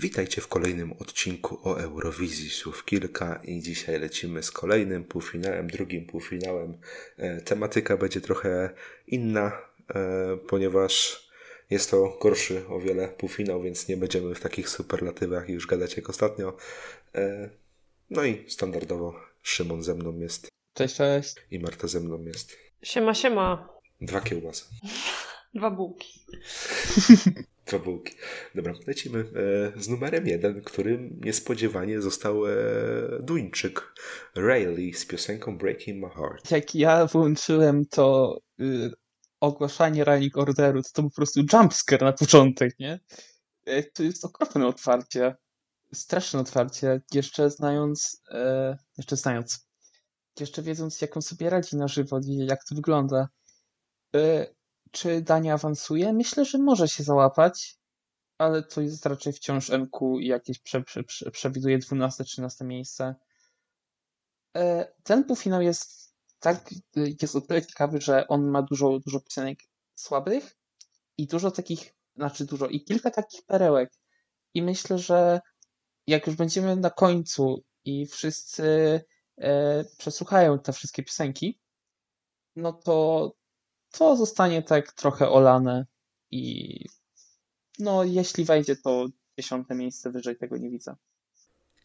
Witajcie w kolejnym odcinku o Eurowizji Słów Kilka i dzisiaj lecimy z kolejnym półfinałem, drugim półfinałem. E, tematyka będzie trochę inna, e, ponieważ jest to gorszy o wiele półfinał, więc nie będziemy w takich superlatywach już gadać jak ostatnio. E, no i standardowo Szymon ze mną jest Cześć, cześć. i Marta ze mną jest. Siema, siema. Dwa kiełbasy. Dwa bułki. Dwa bułki. Dobra, lecimy e, z numerem jeden, którym niespodziewanie został e, Duńczyk Rayleigh z piosenką Breaking My Heart. Jak ja włączyłem to y, ogłaszanie running orderu, to to po prostu jumpscare na początek, nie? E, To jest okropne otwarcie. Straszne otwarcie. Jeszcze znając, jeszcze znając, jeszcze wiedząc, jak on sobie radzi na żywo i jak to wygląda. Czy Dania awansuje? Myślę, że może się załapać, ale to jest raczej wciąż MQ i jakieś prze, prze, prze, przewiduje 12-13 miejsce. E, Ten półfinał jest tak, y, jest o tyle ciekawy, że on ma dużo, dużo piosenek słabych i dużo takich, znaczy dużo, i kilka takich perełek. I myślę, że jak już będziemy na końcu i wszyscy e, przesłuchają te wszystkie piosenki, no to to zostanie tak trochę olane i no jeśli wejdzie, to dziesiąte miejsce wyżej tego nie widzę.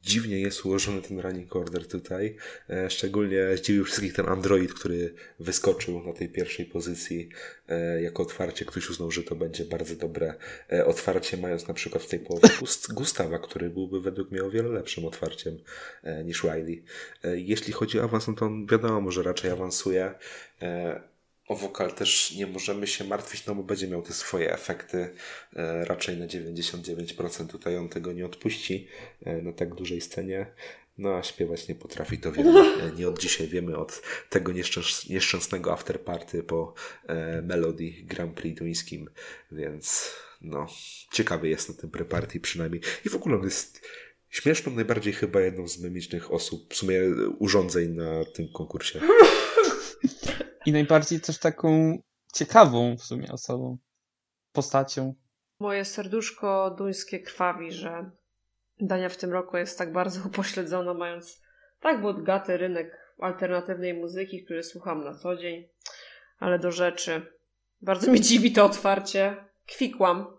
Dziwnie jest ułożony ten running order tutaj. E, szczególnie zdziwił wszystkich ten Android, który wyskoczył na tej pierwszej pozycji e, jako otwarcie. Ktoś uznał, że to będzie bardzo dobre e, otwarcie, mając na przykład w tej połowie Gust- Gustawa, który byłby według mnie o wiele lepszym otwarciem niż Riley. Jeśli chodzi o awans, no to wiadomo, że raczej awansuje. O wokal też nie możemy się martwić, no bo będzie miał te swoje efekty. E, raczej na 99% tutaj on tego nie odpuści e, na tak dużej scenie. No a śpiewać nie potrafi, to wiemy. E, Nie od dzisiaj wiemy, od tego nieszczęs- nieszczęsnego afterparty po e, Melody Grand Prix duńskim, więc no, ciekawy jest na tym preparty przynajmniej. I w ogóle on jest śmieszną, najbardziej chyba jedną z memicznych osób, w sumie urządzeń na tym konkursie. I najbardziej też taką ciekawą w sumie osobą, postacią. Moje serduszko duńskie krwawi, że Dania w tym roku jest tak bardzo upośledzona, mając tak bogaty rynek alternatywnej muzyki, który słucham na co dzień. Ale do rzeczy. Bardzo mi dziwi to otwarcie. Kwikłam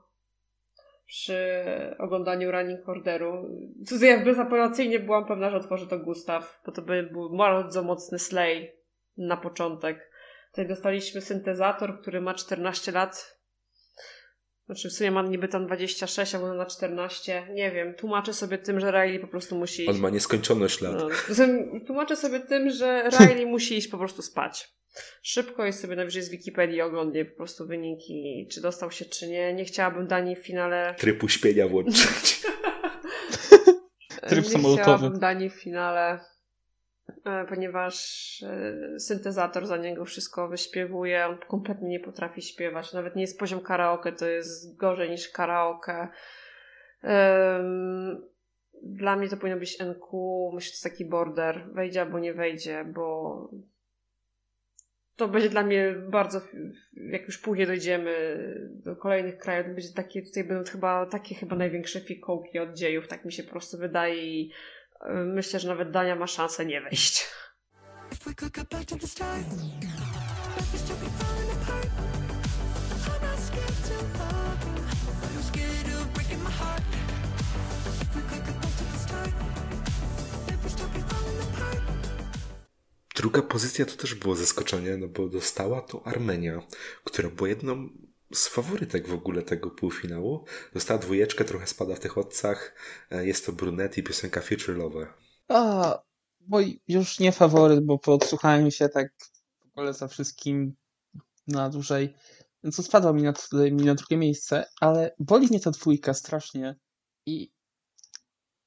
przy oglądaniu running orderu. Tutaj ja bezapelacyjnie byłam pewna, że otworzy to Gustaw, bo to by był bardzo mocny slay na początek. Tutaj dostaliśmy syntezator, który ma 14 lat. Znaczy w sumie ma niby tam 26, a ona na 14. Nie wiem, tłumaczę sobie tym, że Riley po prostu musi On ma nieskończoność lat. no, tłumaczę sobie tym, że Riley musi iść po prostu spać. Szybko i sobie najwyżej z Wikipedii oglądnie po prostu wyniki, czy dostał się, czy nie. Nie chciałabym Danii w finale. Tryb uśpienia włączyć. Tryb nie samolotowy. chciałabym Danii w finale, ponieważ e, syntezator za niego wszystko wyśpiewuje. On kompletnie nie potrafi śpiewać. Nawet nie jest poziom karaoke, to jest gorzej niż karaoke. Dla mnie to powinno być NQ, myślę, że to jest taki border. Wejdzie albo nie wejdzie, bo to będzie dla mnie bardzo, jak już później dojdziemy do kolejnych krajów, to będzie takie, tutaj będą chyba takie chyba największe fikołki od dziejów, tak mi się po prostu wydaje i e, myślę, że nawet Dania ma szansę nie wejść. Druga pozycja to też było zaskoczenie, no bo dostała to Armenia, która była jedną z faworytek w ogóle tego półfinału. Dostała dwójeczkę, trochę spada w tych odcach. E, Jest to Brunetti, piosenka Future Lover. A, mój już nie faworyt, bo podsłuchałem się tak w ogóle za wszystkim na dłużej, więc to spadło mi na, mi na drugie miejsce, ale boli mnie ta dwójka strasznie i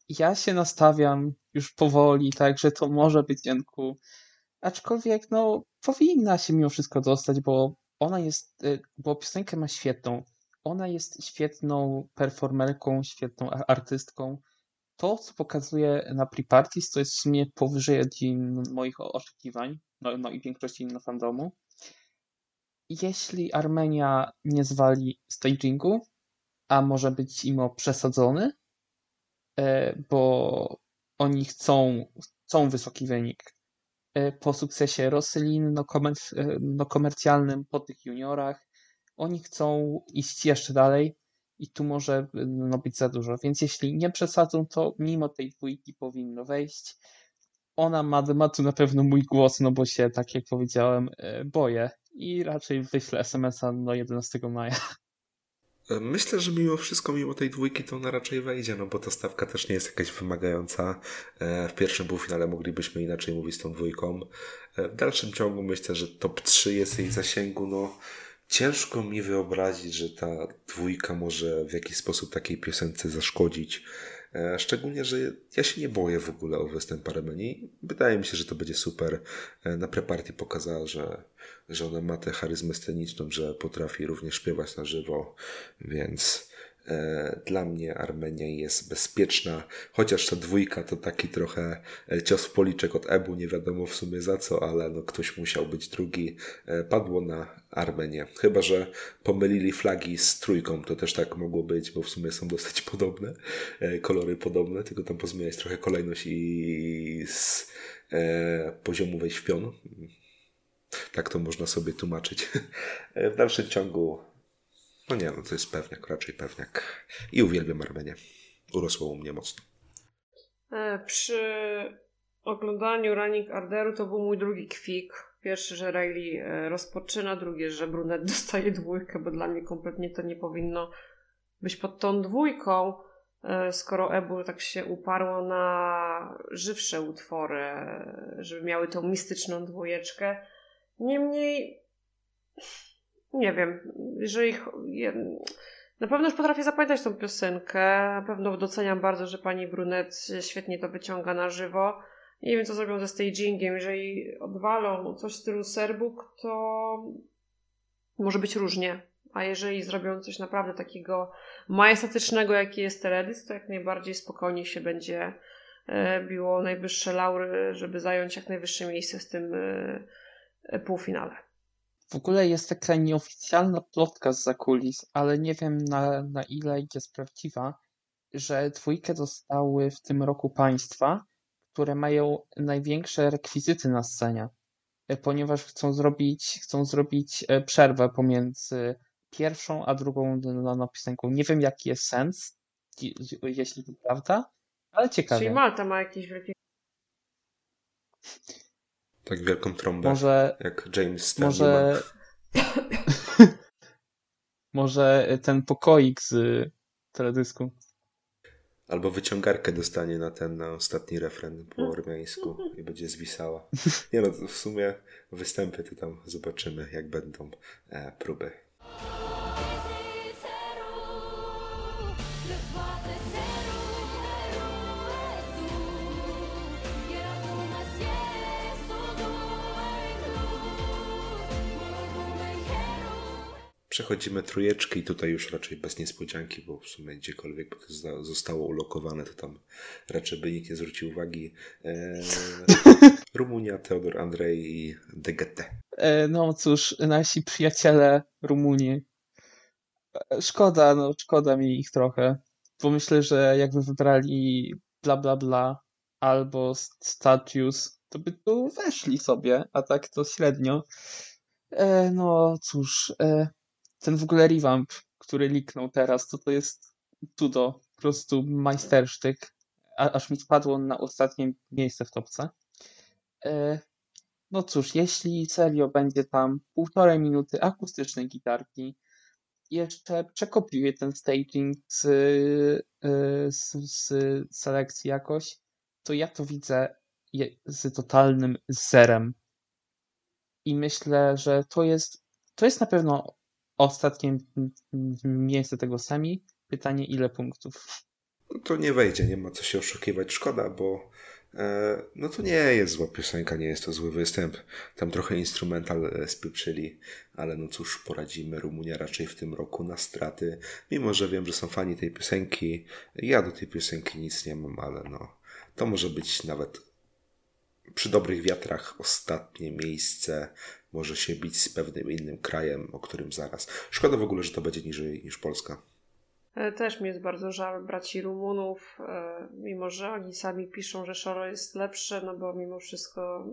ja się nastawiam już powoli, tak, że to może być Janku, aczkolwiek no powinna się mimo wszystko dostać, bo ona jest, y, bo piosenkę ma świetną, ona jest świetną performerką, świetną artystką, to, co pokazuje na pre-parties, to jest w sumie powyżej moich oczekiwań, no, no i większości na fandomu. Jeśli Armenia nie zwali stagingu, a może być imo przesadzony, e, bo oni chcą, chcą wysoki wynik. E, po sukcesie Roslin, no, komer- e, no komercjalnym, po tych juniorach, oni chcą iść jeszcze dalej i tu może no, być za dużo. Więc jeśli nie przesadzą, to mimo tej dwójki powinno wejść. Ona ma, ma tu na pewno mój głos, no bo się, tak jak powiedziałem, e, boję i raczej wyślę SMS-a no 11 maja. Myślę, że mimo wszystko, mimo tej dwójki, to ona raczej wejdzie, no bo ta stawka też nie jest jakaś wymagająca. E, W pierwszym półfinale moglibyśmy inaczej mówić z tą dwójką. E, W dalszym ciągu myślę, że top 3 jest jej zasięgu. No, ciężko mi wyobrazić, że ta dwójka może w jakiś sposób takiej piosence zaszkodzić. E, Szczególnie, że ja się nie boję w ogóle o występ Armenii. Wydaje mi się, że to będzie super. E, Na prepartii pokazała, że, że ona ma tę charyzmę sceniczną, że potrafi również śpiewać na żywo, więc dla mnie Armenia jest bezpieczna, chociaż ta dwójka to taki trochę e, cios w policzek od Ebu, nie wiadomo w sumie za co, ale no ktoś musiał być drugi. E, Padło na Armenię. Chyba, że pomylili flagi z trójką, to też tak mogło być, bo w sumie są dosyć podobne, e, kolory podobne, tylko tam pozmieniać trochę kolejność i z e, poziomu wejść w pion. Tak to można sobie tłumaczyć. E, W dalszym ciągu, no nie, no to jest pewniak, raczej pewniak. I uwielbiam Armenię. Urosło u mnie mocno. E, Przy oglądaniu Running Orderu to był mój drugi kwik. Pierwszy, że Riley e, rozpoczyna, drugie, że Brunet dostaje dwójkę, bo dla mnie kompletnie to nie powinno być pod tą dwójką, e, skoro Ebu tak się uparło na żywsze utwory, żeby miały tą mistyczną dwójeczkę. Niemniej, nie wiem, jeżeli. Na pewno już potrafię zapamiętać tą piosenkę. Na pewno doceniam bardzo, że pani Brunet świetnie to wyciąga na żywo. Nie wiem, co zrobią ze stagingiem. Jeżeli odwalą coś w stylu Serbuk, to może być różnie. A jeżeli zrobią coś naprawdę takiego majestatycznego, jaki jest Teledys, to jak najbardziej spokojnie się będzie e, biło najwyższe laury, żeby zająć jak najwyższe miejsce w tym e, e, półfinale. W ogóle jest taka nieoficjalna plotka z zakulis, ale nie wiem na, na ile jest prawdziwa, że dwójkę dostały w tym roku państwa, które mają największe rekwizyty na scenie, e, ponieważ chcą zrobić, chcą zrobić e, przerwę pomiędzy pierwszą a drugą no, piosenką. Nie wiem, jaki jest sens, je- jeśli to prawda, ale ciekawe. Czyli Malta ma jakieś wielkie Tak wielką trąbę, Może, jak James Stanley może, może ten pokoik z teledysku. Albo wyciągarkę dostanie na ten na ostatni refren po ormiańsku i będzie zwisała. Nie no, w sumie występy to tam zobaczymy, jak będą e, próby. Przechodzimy trójeczki i tutaj już raczej bez niespodzianki, bo w sumie gdziekolwiek to zostało ulokowane, to tam raczej by nikt nie zwrócił uwagi. E, Rumunia, Teodor Andrzej i DGT. E, No cóż, nasi przyjaciele Rumunii. E, Szkoda, no szkoda mi ich trochę, bo myślę, że jakby wybrali bla bla bla albo Statius, to by tu weszli sobie, a tak to średnio. E, No cóż, e, ten w ogóle revamp, który liknął teraz, to to jest cudo, po prostu majstersztyk, a, aż mi spadło na ostatnie miejsce w topce. E, no cóż, jeśli serio będzie tam półtorej minuty akustycznej gitarki, jeszcze przekopiuję ten staging z, y, z, z selekcji jakoś, to ja to widzę z totalnym zerem. I myślę, że to jest, to jest na pewno ostatnie miejsce tego semi. Pytanie, ile punktów? No to nie wejdzie, nie ma co się oszukiwać. Szkoda, bo e, no to nie jest zła piosenka, nie jest to zły występ. Tam trochę instrumental e, spieprzyli, ale no cóż, poradzimy. Rumunia raczej w tym roku na straty. Mimo, że wiem, że są fani tej piosenki. Ja do tej piosenki nic nie mam, ale no to może być nawet przy dobrych wiatrach ostatnie miejsce. Może się bić z pewnym innym krajem, o którym zaraz. Szkoda w ogóle, że to będzie niżej niż Polska. E, Też mi jest bardzo żal braci Rumunów, e, mimo że oni sami piszą, że Szoro jest lepsze, no bo mimo wszystko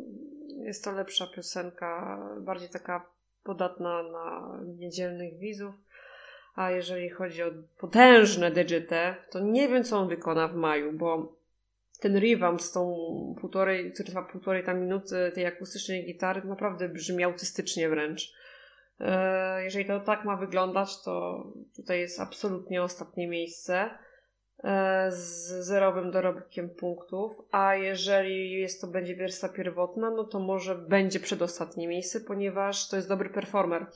jest to lepsza piosenka, bardziej taka podatna na niedzielnych widzów. A jeżeli chodzi o potężne DGT, to nie wiem, co on wykona w maju, bo ten revamp z tą półtorej, który trwa półtorej tam minuty tej akustycznej gitary, naprawdę brzmi autystycznie wręcz. E, Jeżeli to tak ma wyglądać, to tutaj jest absolutnie ostatnie miejsce e, z zerowym dorobkiem punktów, a jeżeli jest to będzie wersja pierwotna, no to może będzie przedostatnie miejsce, ponieważ to jest dobry performer.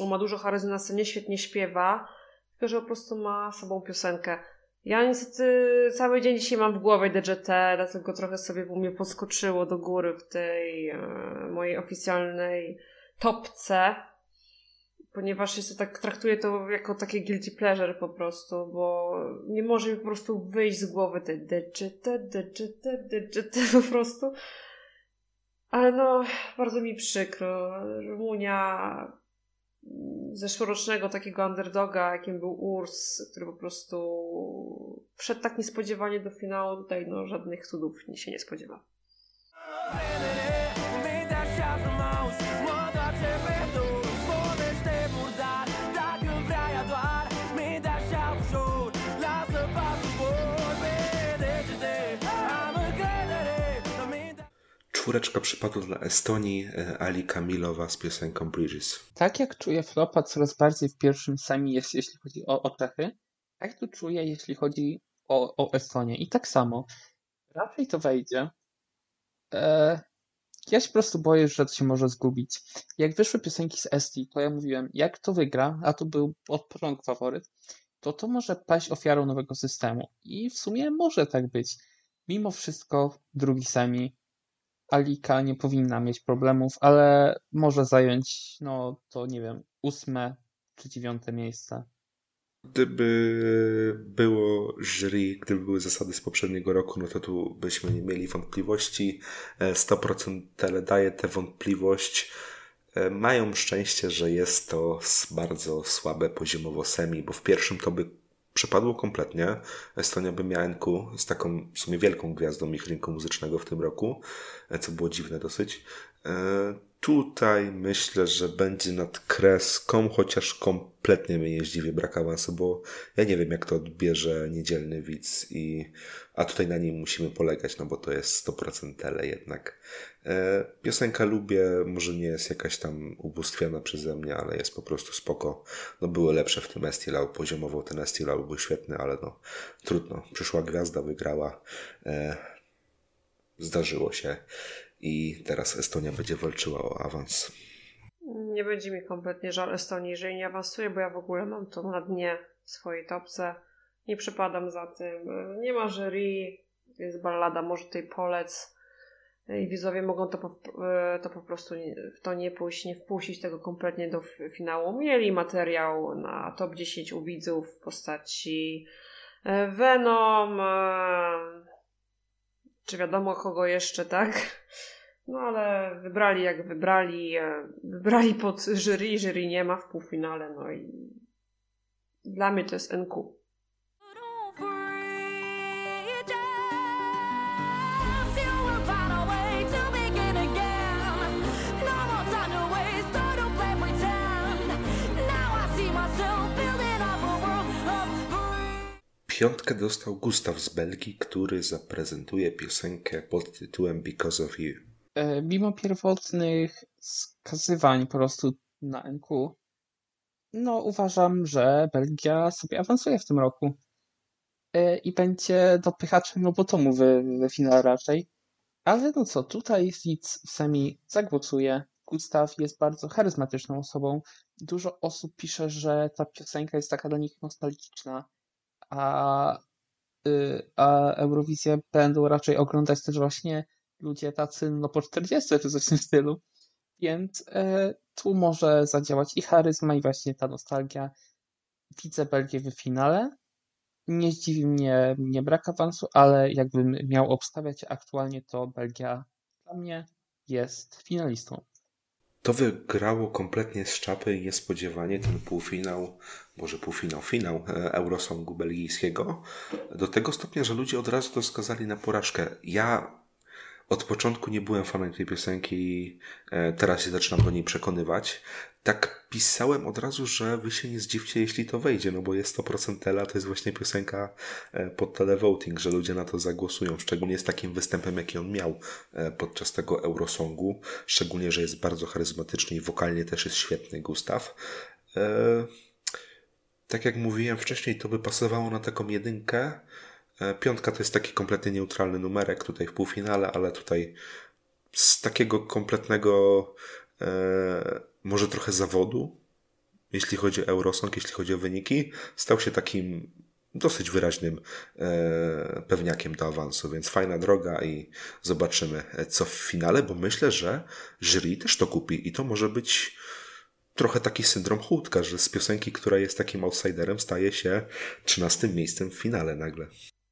On ma dużo charyzmy na scenie, świetnie śpiewa, tylko że po prostu ma sobą piosenkę. Ja niestety cały dzień dzisiaj mam w głowie DGT, dlatego trochę sobie mnie podskoczyło do góry w tej e, mojej oficjalnej topce, ponieważ jest to tak, traktuję to jako takie guilty pleasure po prostu, bo nie może mi po prostu wyjść z głowy te DGT, DGT, DGT po prostu. Ale no, bardzo mi przykro. Rumunia zeszłorocznego takiego underdoga, jakim był Urs, który po prostu wszedł tak niespodziewanie do finału, tutaj no żadnych cudów się nie spodziewa. Czwóreczka przypadła dla Estonii, e, Ali Kamilowa z piosenką Bridges. Tak jak czuję flopa coraz bardziej w pierwszym semi, jest, jeśli chodzi o, o Czechy, tak tu czuję, jeśli chodzi o, o Estonię. I tak samo. Raczej to wejdzie. E, ja się po prostu boję, że to się może zgubić. Jak wyszły piosenki z Estii, to ja mówiłem, jak to wygra, a to był od początku faworyt, to to może paść ofiarą nowego systemu. I w sumie może tak być. Mimo wszystko drugi semi Alika nie powinna mieć problemów, ale może zająć, no to nie wiem, ósme czy dziewiąte miejsce. Gdyby było jury, gdyby były zasady z poprzedniego roku, no to tu byśmy nie mieli wątpliwości. E, 100% tele daje tę wątpliwość. E, Mają szczęście, że jest to bardzo słabe poziomowo semi, bo w pierwszym to by przepadło kompletnie. Estonia by miała NQ z taką w sumie wielką gwiazdą ich rynku muzycznego w tym roku, co było dziwne dosyć. E, Tutaj myślę, że będzie nad kreską, chociaż kompletnie mnie nie zdziwię brak awansu, bo ja nie wiem, jak to odbierze niedzielny widz, i, a tutaj na nim musimy polegać, no bo to jest 100% tele jednak. E, piosenka lubię, może nie jest jakaś tam ubóstwiana przeze mnie, ale jest po prostu spoko. No były lepsze w tym Estilau, poziomowo ten Estilau był świetny, ale no trudno. Przyszła gwiazda, wygrała. E, zdarzyło się i teraz Estonia będzie walczyła o awans. Nie będzie mi kompletnie żal Estonii, jeżeli nie awansuje, bo ja w ogóle mam to na dnie swojej topce. Nie przepadam za tym. Nie ma jury, jest ballada, może tutaj polec i widzowie mogą to po, to po prostu w to nie pójść, nie wpuścić tego kompletnie do finału. Mieli materiał na top 10 u widzów w postaci e, Venom, e, czy wiadomo kogo jeszcze, tak? No ale wybrali jak wybrali, e, wybrali pod jury, jury nie ma w półfinale, no i dla mnie to jest NQ. Piątkę dostał Gustaw z Belgii, który zaprezentuje piosenkę pod tytułem Because of You. E, Mimo pierwotnych wskazywań po prostu na NQ, no uważam, że Belgia sobie awansuje w tym roku E, i będzie dopychaczem Robotomu w, we finale raczej. Ale no co, tutaj widz w semi zagłosuje. Gustaw jest bardzo charyzmatyczną osobą. Dużo osób pisze, że ta piosenka jest taka dla nich nostalgiczna, a, y, a Eurowizję będą raczej oglądać też właśnie ludzie tacy no po 40 czy coś w tym stylu. Więc e, tu może zadziałać i charyzma, i właśnie ta nostalgia. Widzę Belgię w finale. Nie zdziwi mnie, mnie brak awansu, ale jakbym miał obstawiać aktualnie, to Belgia dla mnie jest finalistą. To wygrało kompletnie z czapy i niespodziewanie ten półfinał, może półfinał, finał e, Eurosongu belgijskiego, do tego stopnia, że ludzie od razu to skazali na porażkę. Ja od początku nie byłem fanem tej piosenki i e, teraz się zaczynam do niej przekonywać. Tak pisałem od razu, że wy się nie zdziwcie, jeśli to wejdzie, no bo jest 100% tela, to jest właśnie piosenka e, pod televoting, że ludzie na to zagłosują, szczególnie z takim występem, jaki on miał e, podczas tego Eurosongu, szczególnie, że jest bardzo charyzmatyczny i wokalnie też jest świetny Gustaw. Tak jak mówiłem wcześniej, to by pasowało na taką jedynkę, piątka to jest taki kompletnie neutralny numerek tutaj w półfinale, ale tutaj z takiego kompletnego e, może trochę zawodu, jeśli chodzi o Eurosong, jeśli chodzi o wyniki, stał się takim dosyć wyraźnym e, pewniakiem do awansu, więc fajna droga i zobaczymy co w finale, bo myślę, że jury też to kupi i to może być trochę taki syndrom chłódka, że z piosenki, która jest takim outsiderem, staje się trzynastym miejscem w finale nagle.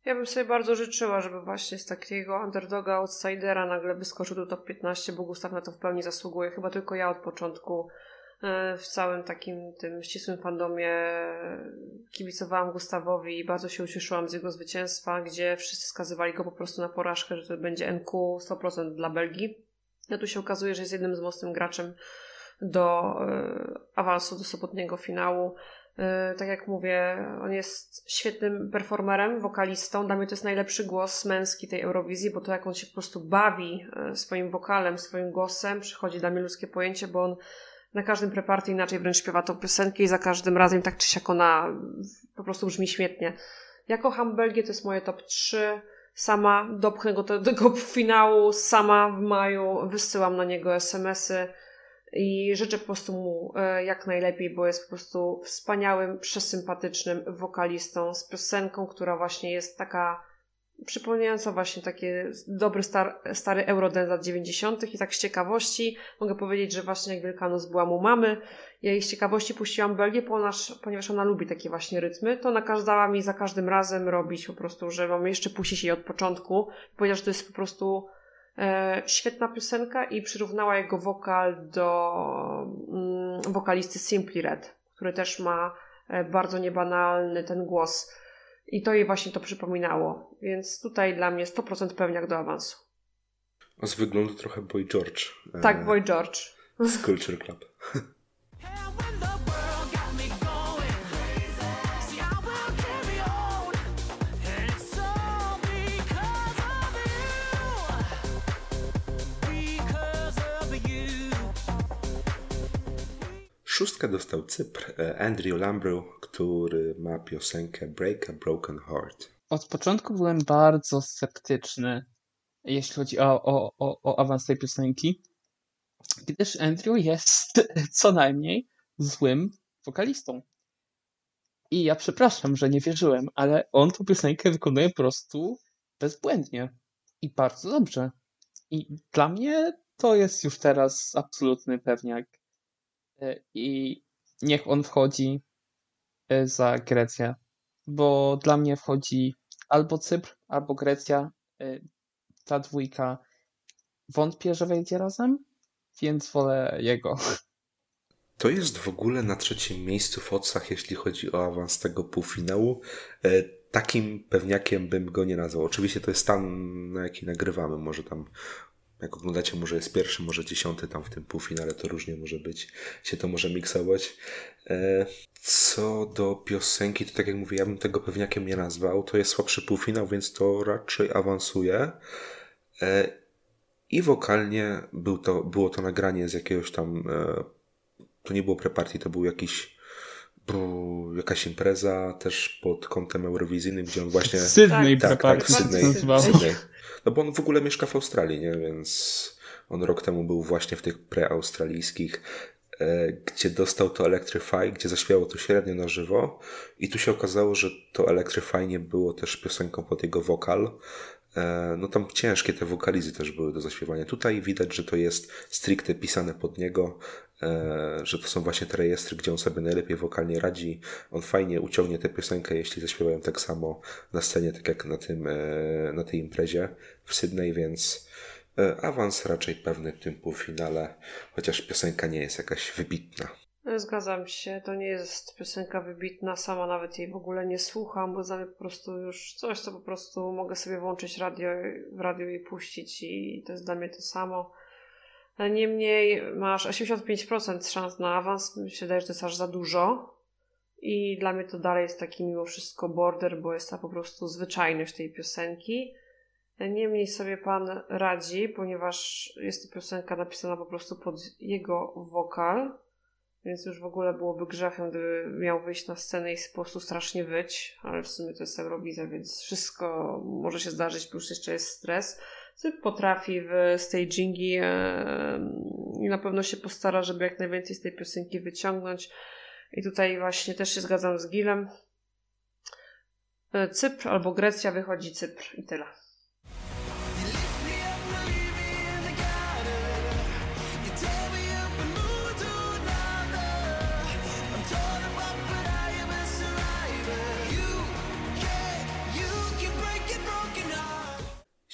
Ja bym sobie bardzo życzyła, żeby właśnie z takiego underdoga, outsidera nagle wyskoczył do top 15, bo Gustaw na to w pełni zasługuje. Chyba tylko ja od początku e, w całym takim tym ścisłym fandomie kibicowałam Gustawowi i bardzo się ucieszyłam z jego zwycięstwa, gdzie wszyscy skazywali go po prostu na porażkę, że to będzie NQ 100% dla Belgii. No tu się okazuje, że jest jednym z mocnym graczem do e, awansu do sobotniego finału. E, tak jak mówię, on jest świetnym performerem, wokalistą. Dla mnie to jest najlepszy głos męski tej Eurowizji, bo to jak on się po prostu bawi e, swoim wokalem, swoim głosem, przychodzi dla mnie ludzkie pojęcie, bo on na każdym preparty inaczej wręcz śpiewa tą piosenkę i za każdym razem tak czy siak ona po prostu brzmi świetnie. Ja kocham Belgię, to jest moje top 3. Sama dopchnę go do tego finału, sama w maju wysyłam na niego SMS-y i życzę po prostu mu e, jak najlepiej, bo jest po prostu wspaniałym, przesympatycznym wokalistą z piosenką, która właśnie jest taka przypominająca właśnie takie dobry star, stary Eurodance lat 90. i tak z ciekawości mogę powiedzieć, że właśnie jak Wielkanoc była mu mamy, ja jej z ciekawości puściłam Belgię, ponieważ, ponieważ ona lubi takie właśnie rytmy, to ona kazała mi za każdym razem robić po prostu, że mam jeszcze puścić jej od początku, że to jest po prostu świetna piosenka i przyrównała jego wokal do mm, wokalisty Simply Red, który też ma e, bardzo niebanalny ten głos. I to jej właśnie to przypominało. Więc tutaj dla mnie 100% pewniak do awansu. A z wyglądu trochę Boy George. Tak, Boy George. Z Culture Club. Szóstkę dostał Cypr, e, Andrew Lambrew, który ma piosenkę Break a Broken Heart. Od początku byłem bardzo sceptyczny, jeśli chodzi o, o, o, o awans tej piosenki, gdyż Andrew jest co najmniej złym wokalistą. I ja przepraszam, że nie wierzyłem, ale on tą piosenkę wykonuje po prostu bezbłędnie i bardzo dobrze. I dla mnie to jest już teraz absolutny pewniak. E, i niech on wchodzi e, za Grecję, bo dla mnie wchodzi albo Cypr, albo Grecja. E, ta dwójka wątpię, że wejdzie razem, więc wolę jego. To jest w ogóle na trzecim miejscu w Otsach, jeśli chodzi o awans tego półfinału. Takim pewniakiem bym go nie nazwał. Oczywiście to jest stan, na jaki nagrywamy. Może tam jak oglądacie, może jest pierwszy, może dziesiąty tam w tym półfinale, to różnie może być, się to może miksować. E, co do piosenki, to tak jak mówię, ja bym tego pewniakiem nie nazwał. To jest słabszy półfinał, więc to raczej awansuje. I wokalnie był to, było to nagranie z jakiegoś tam. E, to nie było preparty, to był jakiś. Jakaś impreza też pod kątem eurowizyjnym, gdzie on właśnie. Sydney tak, preparty. Tak, Sydney, Sydney. No bo on w ogóle mieszka w Australii, nie? Więc on rok temu był właśnie w tych preaustralijskich, e, gdzie dostał to Electrify, gdzie zaśpiewało to średnio na żywo i tu się okazało, że to Electrify nie było też piosenką pod jego wokal. E, no tam ciężkie te wokalizy też były do zaśpiewania. Tutaj widać, że to jest stricte pisane pod niego, że to są właśnie te rejestry, gdzie on sobie najlepiej wokalnie radzi. On fajnie uciągnie tę piosenkę, jeśli zaśpiewają tak samo na scenie, tak jak na, tym, e, na tej imprezie w Sydney, więc E, awans raczej pewny w tym półfinale, chociaż piosenka nie jest jakaś wybitna. Zgadzam się, to nie jest piosenka wybitna, sama nawet jej w ogóle nie słucham, bo mnie po prostu już coś, co po prostu mogę sobie włączyć radio, w radio i puścić i to jest dla mnie to samo. Niemniej masz 85% szans na awans, mi się wydaje, że to jest aż za dużo i dla mnie to dalej jest taki mimo wszystko border, bo jest ta po prostu zwyczajność tej piosenki. Niemniej sobie pan radzi, ponieważ jest to piosenka napisana po prostu pod jego wokal, więc już w ogóle byłoby grzechem, gdyby miał wyjść na scenę i po prostu strasznie wyć, ale w sumie to jest Eurowizja, więc wszystko może się zdarzyć, plus jeszcze jest stres. Potrafi w stagingi i na pewno się postara, żeby jak najwięcej z tej piosenki wyciągnąć. I tutaj właśnie też się zgadzam z Gilem. E, Cypr albo Grecja wychodzi Cypr i tyle.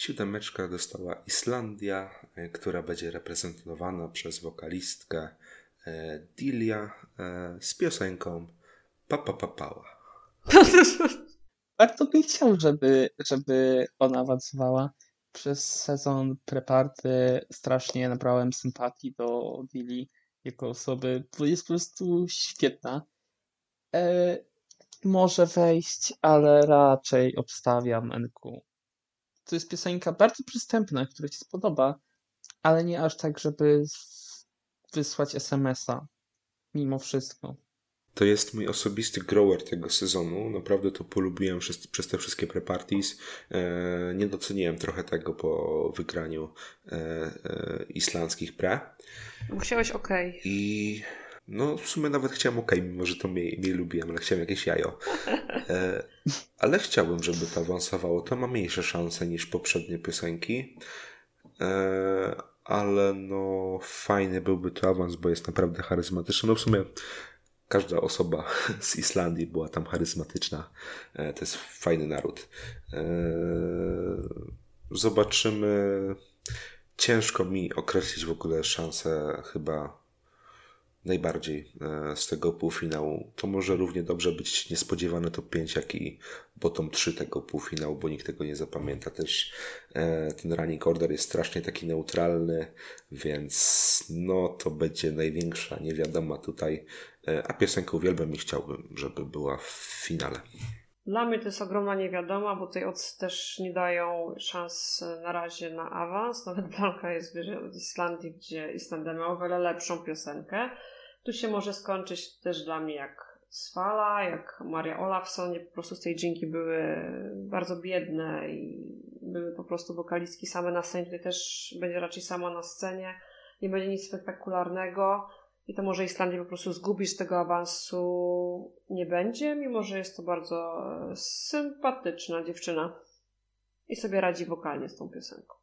Siódemeczka dostała Islandia, e, która będzie reprezentowana przez wokalistkę e, Dilia e, z piosenką Papa Papała. Bardzo bym chciał, żeby, żeby ona awansowała. Przez sezon preparty strasznie nabrałem sympatii do Dili jako osoby, bo jest po prostu świetna. E, może wejść, ale raczej obstawiam NQ. To jest piosenka bardzo przystępna, która ci spodoba, ale nie aż tak, żeby wysłać SMS-a. Mimo wszystko. To jest mój osobisty grower tego sezonu. Naprawdę to polubiłem przez, przez te wszystkie pre-parties. E, nie doceniłem trochę tego po wygraniu e, e, islandzkich pre. Musiałeś ok. I no w sumie nawet chciałem ok, mimo że to mniej, mniej lubiłem, ale chciałem jakieś jajo. E, ale chciałbym, żeby to awansowało. To ma mniejsze szanse niż poprzednie piosenki. E, ale no fajny byłby to awans, bo jest naprawdę charyzmatyczny. No w sumie każda osoba z Islandii była tam charyzmatyczna. E, to jest fajny naród. E, zobaczymy. Ciężko mi określić w ogóle szanse chyba najbardziej e, z tego półfinału. To może równie dobrze być niespodziewane top 5, jak i bottom 3 tego półfinału, bo nikt tego nie zapamięta. Też e, ten running order jest strasznie taki neutralny, więc no to będzie największa niewiadoma tutaj. E, a piosenkę uwielbiam i chciałbym, żeby była w finale. Dla mnie to jest ogromna niewiadoma, bo tej odcy też nie dają szans na razie na awans. Nawet Blanka jest wyżej od Islandii, gdzie Islandia miała o wiele lepszą piosenkę. Tu się może skończyć też dla mnie jak Svala, jak Maria Olafson, po prostu tej dżinki były bardzo biedne i były po prostu wokalistki same na scenie. Tutaj też będzie raczej sama na scenie. Nie będzie nic spektakularnego i to może Islandii po prostu zgubić tego awansu nie będzie, mimo że jest to bardzo sympatyczna dziewczyna i sobie radzi wokalnie z tą piosenką.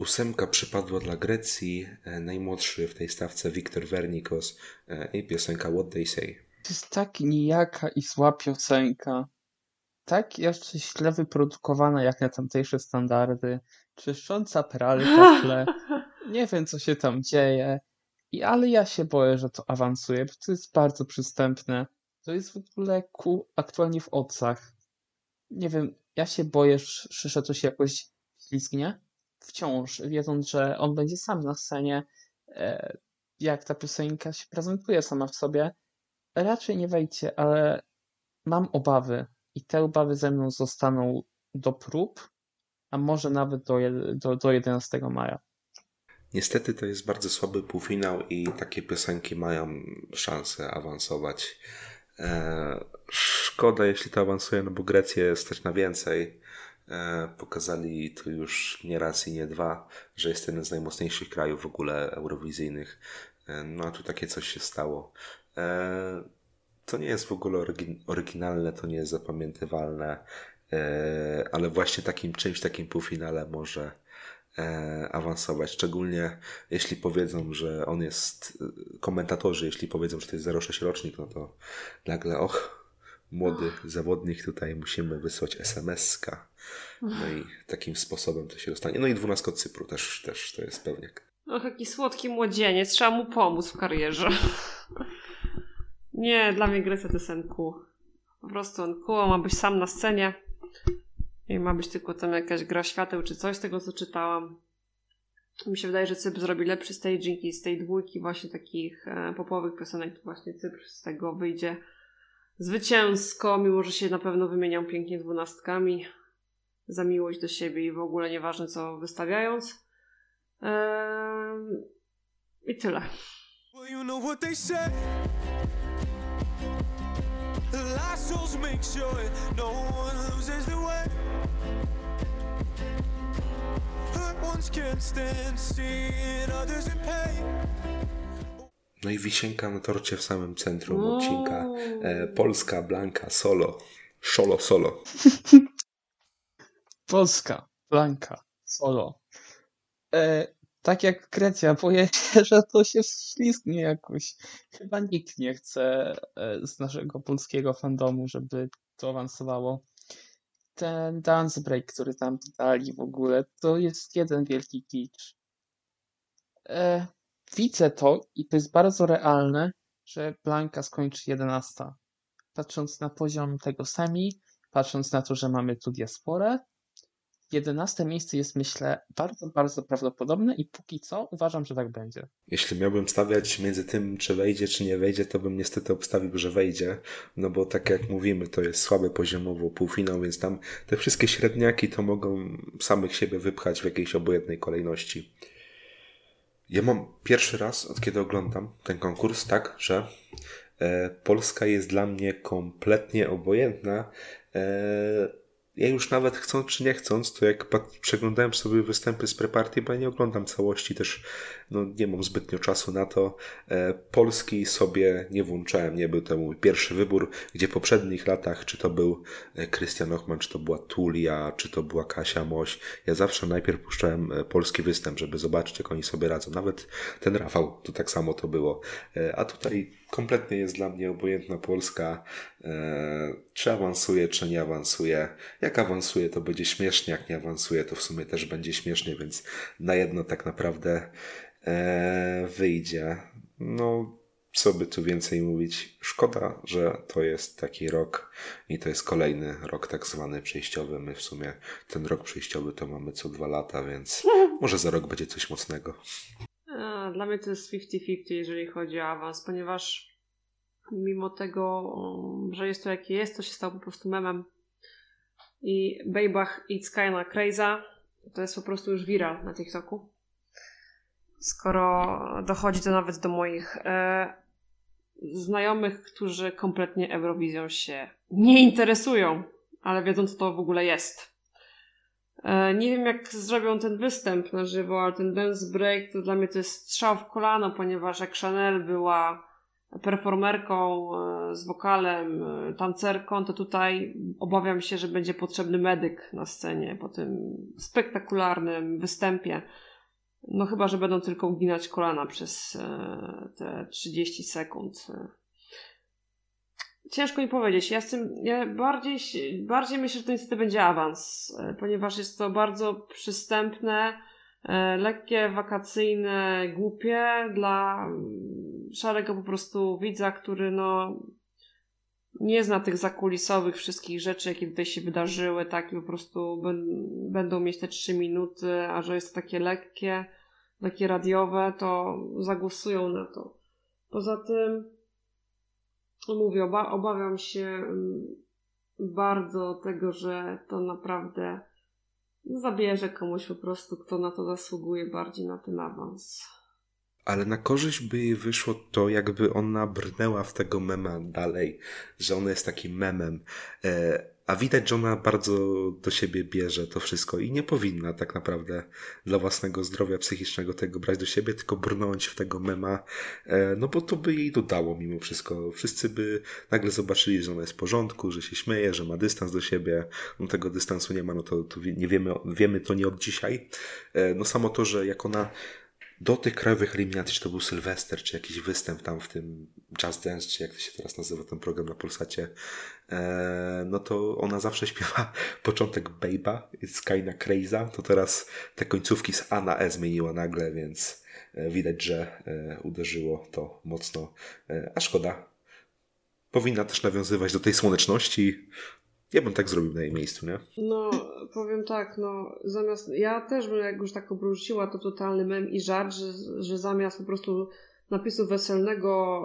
Ósemka przypadła dla Grecji, e, najmłodszy w tej stawce Wiktor Wernikos e, i piosenka What They Say. To jest tak nijaka i zła piosenka. Tak jeszcze źle wyprodukowana jak na tamtejsze standardy. Czyszcząca pralka w tle. Nie wiem co się tam dzieje. I, ale ja się boję, że to awansuje, bo to jest bardzo przystępne. To jest w ogóle ku aktualnie w ocach. Nie wiem, ja się boję, że to się jakoś ślizgnie wciąż, wiedząc, że on będzie sam na scenie, e, jak ta piosenka się prezentuje sama w sobie, raczej nie wejdzie, ale mam obawy i te obawy ze mną zostaną do prób, a może nawet do, do, do 11 maja. Niestety to jest bardzo słaby półfinał i takie piosenki mają szansę awansować. E, szkoda, jeśli to awansuje, no bo Grecja jest też na więcej. E, pokazali to już nie raz i nie dwa, że jest jeden z najmocniejszych krajów w ogóle eurowizyjnych. E, no a tu takie coś się stało. E, to nie jest w ogóle oryginalne, to nie jest zapamiętywalne, ale właśnie takim czymś, takim półfinale może, awansować. Szczególnie jeśli powiedzą, że on jest, komentatorzy, jeśli powiedzą, że to jest 06 rocznik, no to nagle, och, młody zawodnik, tutaj musimy wysłać SMS-ka. No i takim sposobem to się dostanie. No i dwunastka od Cypru też, też to jest pewniak. Och, jaki słodki młodzieniec, trzeba mu pomóc w karierze. Nie, dla mnie Grecja to jest NQ. Po prostu NQ ma być sam na scenie i ma być tylko tam jakaś gra świateł czy coś z tego, co czytałam. Mi się wydaje, że Cypr zrobi lepszy staging i z tej dwójki właśnie takich e, popowych piosenek to właśnie Cypr z tego wyjdzie zwycięsko, mimo że się na pewno wymienią pięknie dwunastkami za miłość do siebie i w ogóle nieważne co wystawiając. Ehm, I tyle. Well, no can't stand seeing others in pain. No i wisienka na torcie w samym centrum odcinka. E, Polska, Blanka, solo. Solo, solo. Polska, Blanka, solo. E, tak jak Grecja, boję się, że to się wślizgnie jakoś. Chyba nikt nie chce e, z naszego polskiego fandomu, żeby to awansowało. Ten dance break, który tam dali w ogóle, to jest jeden wielki kicz. E, widzę to i to jest bardzo realne, że Blanka skończy 11. Patrząc na poziom tego semi, patrząc na to, że mamy tu diasporę, 11 miejsce jest myślę bardzo, bardzo prawdopodobne i póki co uważam, że tak będzie. Jeśli miałbym stawiać między tym, czy wejdzie, czy nie wejdzie, to bym niestety obstawił, że wejdzie. No bo tak jak mówimy, to jest słabe poziomowo półfinał, więc tam te wszystkie średniaki to mogą samych siebie wypchać w jakiejś obojętnej kolejności. Ja mam pierwszy raz, od kiedy oglądam ten konkurs, tak, że e, Polska jest dla mnie kompletnie obojętna. E, ja już nawet chcąc czy nie chcąc, to jak przeglądałem sobie występy z preparty, bo ja nie oglądam całości, też no, nie mam zbytnio czasu na to. E, Polski sobie nie włączałem, nie był to mój pierwszy wybór, gdzie w poprzednich latach, czy to był e, Krystian Ochman, czy to była Tulia, czy to była Kasia Moś, ja zawsze najpierw puszczałem e, polski występ, żeby zobaczyć, jak oni sobie radzą. Nawet ten Rafał, to tak samo to było. E, A tutaj kompletnie jest dla mnie obojętna Polska. E, Czy awansuje, czy nie awansuje. Jak awansuje, to będzie śmiesznie, jak nie awansuje, to w sumie też będzie śmiesznie, więc na jedno tak naprawdę e, wyjdzie. No, co by tu więcej mówić? Szkoda, że to jest taki rok i to jest kolejny rok tak zwany przejściowy. My w sumie ten rok przejściowy to mamy co dwa lata, więc może za rok będzie coś mocnego. Dla mnie to jest 50-50, jeżeli chodzi o awans, ponieważ mimo tego, um, że jest to jakie jest, to się stało po prostu memem. I Bejbach It's Kinda Crazy to jest po prostu już viral na TikToku. Skoro dochodzi to nawet do moich e, znajomych, którzy kompletnie Eurowizją się nie interesują, ale wiedzą, co to w ogóle jest. E, Nie wiem, jak zrobią ten występ na żywo, ale ten dance break to dla mnie to jest strzał w kolano, ponieważ jak Chanel była performerką e, z wokalem, e, tancerką, to tutaj obawiam się, że będzie potrzebny medyk na scenie po tym spektakularnym występie. No chyba, że będą tylko uginać kolana przez te 30 sekund. Ciężko mi powiedzieć. Ja, z tym, ja bardziej, bardziej myślę, że to niestety będzie awans, e, ponieważ jest to bardzo przystępne, e, lekkie, wakacyjne, głupie dla mm, szarego po prostu widza, który no nie zna tych zakulisowych wszystkich rzeczy, jakie tutaj się wydarzyły, tak i po prostu będą mieć te trzy minuty, a że jest to takie lekkie, takie radiowe, to zagłosują na to. Poza tym no mówię, oba, obawiam się mm, bardzo tego, że to naprawdę zabierze komuś po prostu, kto na to zasługuje bardziej na ten awans. Ale na korzyść by jej wyszło to, jakby ona brnęła w tego mema dalej, że ona jest takim memem. E, a widać, że ona bardzo do siebie bierze to wszystko i nie powinna tak naprawdę dla własnego zdrowia psychicznego tego brać do siebie, tylko brnąć w tego mema, e, no bo to by jej dodało mimo wszystko. Wszyscy by nagle zobaczyli, że ona jest w porządku, że się śmieje, że ma dystans do siebie. No tego dystansu nie ma, no to, to nie wiemy, wiemy to nie od dzisiaj. E, no samo to, że jak ona do tych krajowych eliminacji, czy to był Sylwester, czy jakiś występ tam w tym Just Dance, czy jak to się teraz nazywa ten program na Polsacie, e, no to ona zawsze śpiewa początek Babe'a, It's kinda crazy, to teraz te końcówki z A na E zmieniła nagle, więc e, widać, że e, uderzyło to mocno, a szkoda. Powinna też nawiązywać do tej słoneczności, ja bym tak zrobił na jej miejscu, nie? No, powiem tak, no, zamiast, ja też bym jak już tak obróciła to totalny mem i żart, że, że zamiast po prostu napisu weselnego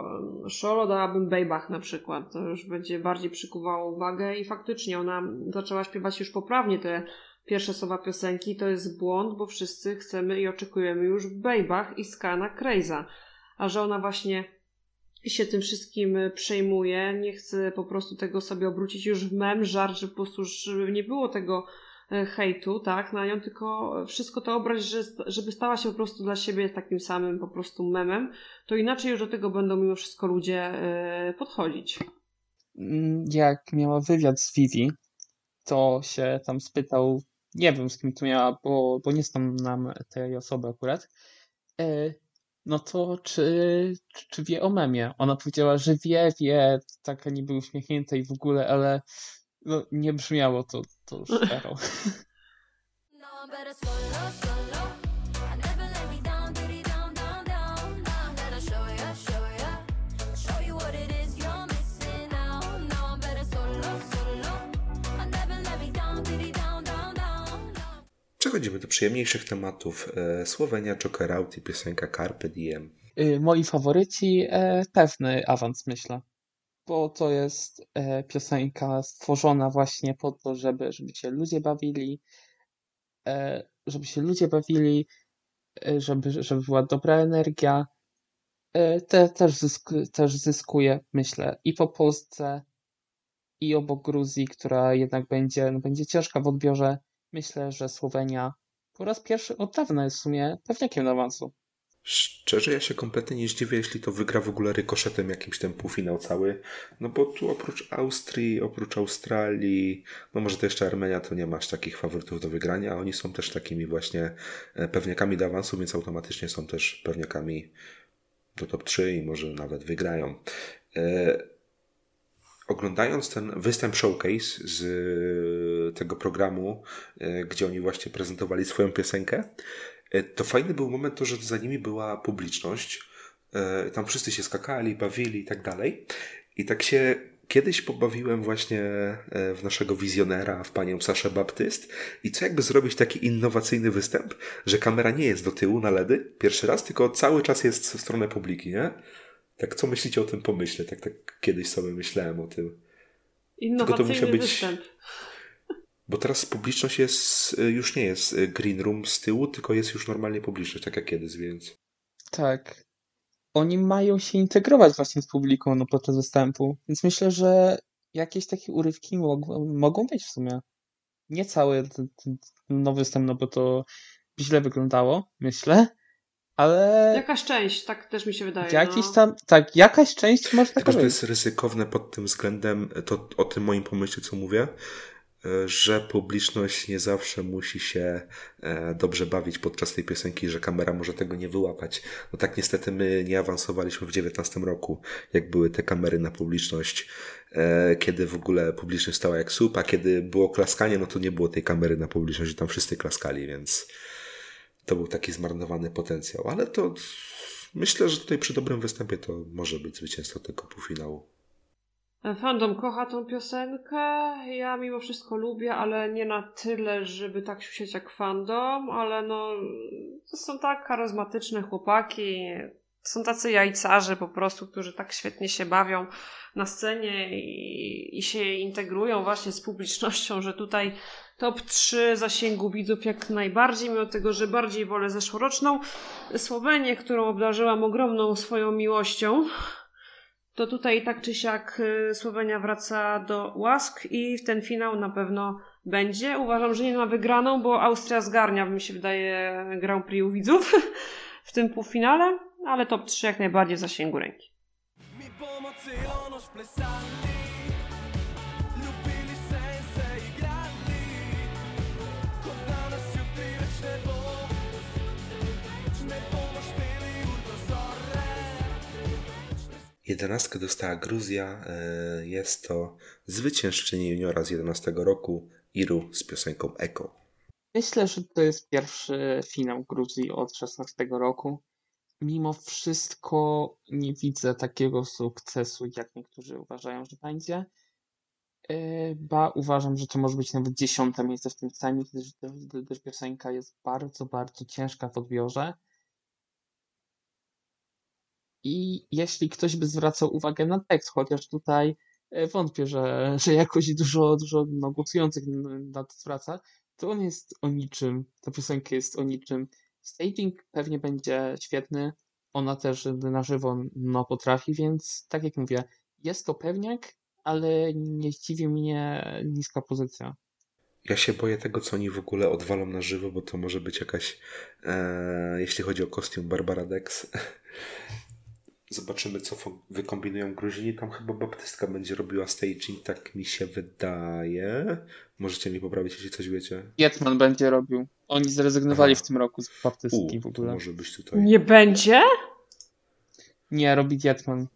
szolo dałabym Bejbach na przykład, to już będzie bardziej przykuwało uwagę i faktycznie ona zaczęła śpiewać już poprawnie te pierwsze słowa piosenki, to jest błąd, bo wszyscy chcemy i oczekujemy już Bejbach i Skana Krejza, a że ona właśnie się tym wszystkim przejmuje, nie chce po prostu tego sobie obrócić już w mem, żart, że po prostu żeby nie było tego e, hejtu, tak, na nią, tylko wszystko to obrać, że, żeby stała się po prostu dla siebie takim samym po prostu memem, to inaczej już do tego będą mimo wszystko ludzie e, podchodzić. Mm, jak miała wywiad z Vivi, to się tam spytał, nie wiem z kim tu miała, bo, bo nie znam nam tej osoby akurat, e, no to czy, czy, wie o memie? Ona powiedziała, że wie, wie, taka niby uśmiechnięta i w ogóle, ale no, nie brzmiało to, to szczero. Przechodzimy do przyjemniejszych tematów. E, Słowenia, Joker Out i piosenka Carpe Diem. Y, Moi faworyci, e, pewny awans myślę, bo to jest e, piosenka stworzona właśnie po to, żeby, żeby się ludzie bawili, żeby się ludzie bawili, żeby, żeby była dobra energia. Te, też, zysk, też zyskuje, myślę, i po Polsce, i obok Gruzji, która jednak będzie, no, będzie ciężka w odbiorze. Myślę, że Słowenia po raz pierwszy od dawna jest w sumie pewniakiem awansu. Szczerze, ja się kompletnie nie zdziwię, jeśli to wygra w ogóle rykoszetem jakimś ten półfinał cały. No bo tu oprócz Austrii, oprócz Australii, no może to jeszcze Armenia, to nie masz takich faworytów do wygrania, a oni są też takimi właśnie e, pewniakami do awansu, więc automatycznie są też pewniakami do top 3 i może nawet wygrają. E, oglądając ten występ showcase z e, tego programu, e, gdzie oni właśnie prezentowali swoją piosenkę, e, to fajny był moment to, że za nimi była publiczność. Tam wszyscy się skakali, bawili i tak dalej. I tak się kiedyś pobawiłem właśnie w naszego wizjonera, w panią Saszę Baptyst. I co jakby zrobić taki innowacyjny występ, że kamera nie jest do tyłu na LEDy pierwszy raz, tylko cały czas jest w stronę publiki, nie? Tak co myślicie o tym pomyśle? Tak, tak kiedyś sobie myślałem o tym. Innowacyjny musiał być- występ. Bo teraz publiczność jest, y, już nie jest y, green room z tyłu, tylko jest już normalnie publiczność, tak jak kiedyś, więc. Tak. Oni mają się integrować właśnie z publiką no, podczas występu, więc myślę, że jakieś takie urywki mogą, mogą być w sumie. Nie cały ten, ten nowy występ, no bo to źle wyglądało, myślę, ale Jakaś część, tak też mi się wydaje. jakiś no. tam, tak, jakaś część może Tylko, taka że to być. jest ryzykowne pod tym względem, to o tym moim pomyśle, co mówię, e, że publiczność nie zawsze musi się e, dobrze bawić podczas tej piosenki, że kamera może tego nie wyłapać. No tak niestety my nie awansowaliśmy w 19 roku, jak były te kamery na publiczność, e, kiedy w ogóle publiczność stała jak słup, a kiedy było klaskanie, no to nie było tej kamery na publiczność, że tam wszyscy klaskali, więc to był taki zmarnowany potencjał. Ale to myślę, że tutaj przy dobrym występie to może być zwycięstwo tego półfinału. Fandom kocha tą piosenkę. Ja mimo wszystko lubię, ale nie na tyle, żeby tak siusieć jak fandom, ale no to są tak charyzmatyczne chłopaki. Są tacy jajcarze po prostu, którzy tak świetnie się bawią na scenie i, i się integrują właśnie z publicznością, że tutaj top 3 zasięgu widzów jak najbardziej, mimo tego, że bardziej wolę zeszłoroczną Słowenię, którą obdarzyłam ogromną swoją miłością to tutaj tak czy siak y, Słowenia wraca do łask i ten finał na pewno będzie. Uważam, że nie ma wygraną, bo Austria zgarnia, mi się wydaje, Grand Prix u widzów w tym półfinale, ale top 3 jak najbardziej w zasięgu ręki. Mi pomocy Jedenastkę dostała Gruzja. e, Jest to zwyciężczyni juniora z 11 roku, Iru z piosenką Eko. Myślę, że to jest pierwszy finał Gruzji od 16 roku. Mimo wszystko nie widzę takiego sukcesu, jak niektórzy uważają, że będzie. Yy, Ba, uważam, że to może być nawet dziesiąte miejsce w tym sami, gdyż, gdyż, gdyż piosenka jest bardzo, bardzo ciężka w odbiorze. I jeśli ktoś by zwracał uwagę na tekst, chociaż tutaj e, wątpię, że, że jakoś dużo, dużo no, głosujących na to zwraca, to on jest o niczym. Ta piosenka jest o niczym. Staging pewnie będzie świetny. Ona też na żywo no, potrafi, więc tak jak mówię, jest to pewniak, ale nie zdziwi mnie niska pozycja. Ja się boję tego, co oni w ogóle odwalą na żywo, bo to może być jakaś, e, jeśli chodzi o kostium Barbara Dex. Zobaczymy, co wykombinują Gruzini. Tam chyba Baptystka będzie robiła staging, tak mi się wydaje. Możecie mi poprawić, jeśli coś wiecie. Jetman będzie robił. Oni zrezygnowali Aha. w tym roku z U, baptystki w to ogóle. może być tutaj. Nie będzie? Nie, robi Jetman.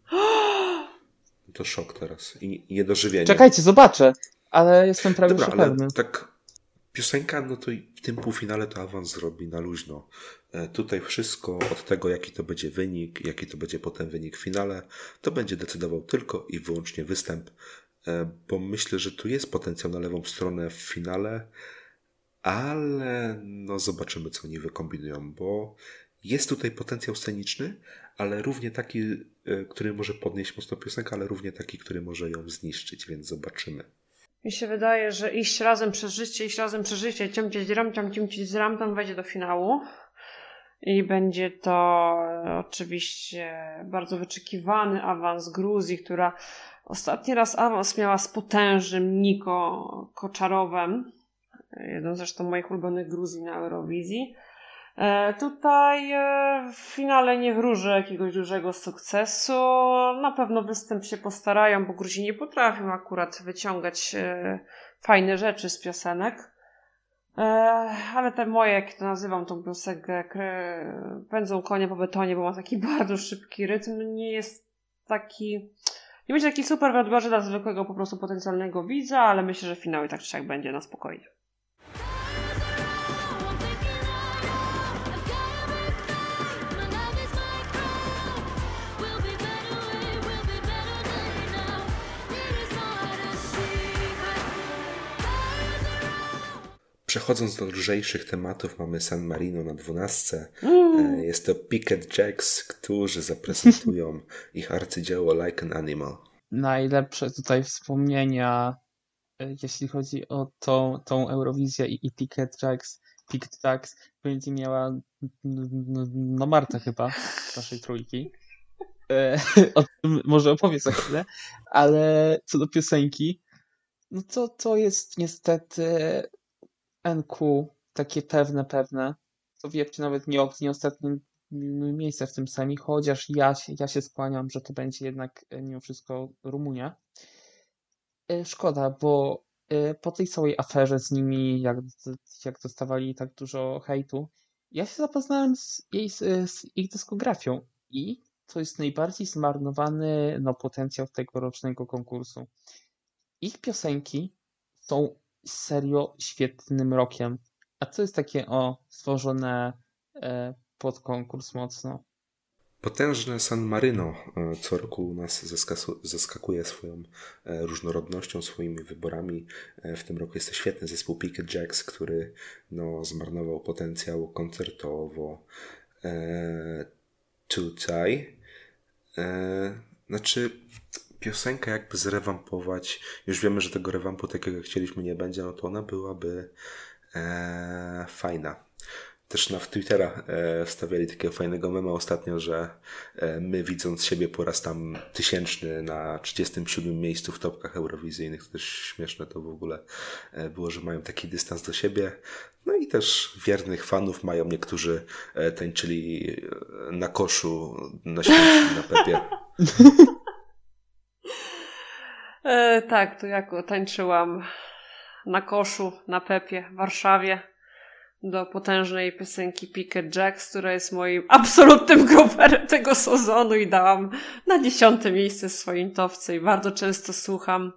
To szok teraz. I niedożywienie. Czekajcie, zobaczę, ale jestem prawie Dobra, ale pewny. tak piosenka, no to w tym półfinale to awans zrobi na luźno. E, Tutaj wszystko od tego, jaki to będzie wynik, jaki to będzie potem wynik w finale, to będzie decydował tylko i wyłącznie występ, e, bo myślę, że tu jest potencjał na lewą stronę w finale, ale no zobaczymy, co oni wykombinują, bo jest tutaj potencjał sceniczny, ale równie taki, e, który może podnieść mocno piosenkę, ale równie taki, który może ją zniszczyć, więc zobaczymy. Mi się wydaje, że iść razem przez życie, iść razem przez życie, ciącić z ram, ciącić z ram, tam wejdzie do finału. I będzie to e, oczywiście bardzo wyczekiwany awans Gruzji, która ostatni raz awans miała z potężnym Niko Koczarowem, jeden zresztą moich ulubionych Gruzji na Eurowizji. E, Tutaj e, w finale nie wróżę jakiegoś dużego sukcesu. Na pewno występ się postarają, bo Gruzini potrafią akurat wyciągać e, fajne rzeczy z piosenek. Ale te moje, jak to nazywam, tą piosenkę, pędzą konie po betonie, bo ma taki bardzo szybki rytm, nie jest taki. Nie będzie taki super w odbiorze dla zwykłego po prostu potencjalnego widza, ale myślę, że finał i tak czy siak będzie na spokojnie. Przechodząc do lżejszych tematów, mamy San Marino na 12. Mm. E, Jest to Picket Jacks, którzy zaprezentują ich arcydzieło Like an Animal. Najlepsze tutaj wspomnienia, e, jeśli chodzi o tą, tą Eurowizję i, i Ticket Jacks, Picket Jacks, będzie miała no Marta chyba, z naszej trójki. E, O tym może opowie za chwilę, ale co do piosenki, no to to jest niestety NQ takie pewne, pewne. To wiecie, nawet nie, nie ostatnie miejsce w tym sami, chociaż ja ja się skłaniam, że to będzie jednak e, mimo wszystko Rumunia. E, Szkoda, bo e, po tej całej aferze z nimi, jak, jak dostawali tak dużo hejtu, ja się zapoznałem z, jej, z ich dyskografią i to jest najbardziej zmarnowany no, potencjał tegorocznego konkursu. Ich piosenki są serio świetnym rokiem. A co jest takie o stworzone e, pod konkurs mocno? Potężne San Marino e, co roku u nas zaskakuje swoją e, różnorodnością, swoimi wyborami. W tym roku jest to świetny zespół Picket Jacks, który no, zmarnował potencjał koncertowo. Tutaj. Znaczy, piosenka jakby zrewampować. Już wiemy, że tego rewampu takiego jak chcieliśmy nie będzie, no to ona byłaby e, fajna. Też na Twittera e, wstawiali takiego fajnego mema ostatnio, że e, my widząc siebie po raz tam tysięczny na 37 miejscu w topkach eurowizyjnych, to też śmieszne to w ogóle e, było, że mają taki dystans do siebie. No i też wiernych fanów mają niektórzy e, tańczyli e, na koszu na śmierci na Pepie. E, tak, to jak tańczyłam na koszu, na Pepie w Warszawie do potężnej piosenki Picket Jacks, która jest moim absolutnym gruperem tego sezonu i dałam na dziesiąte miejsce swoim towce i bardzo często słucham.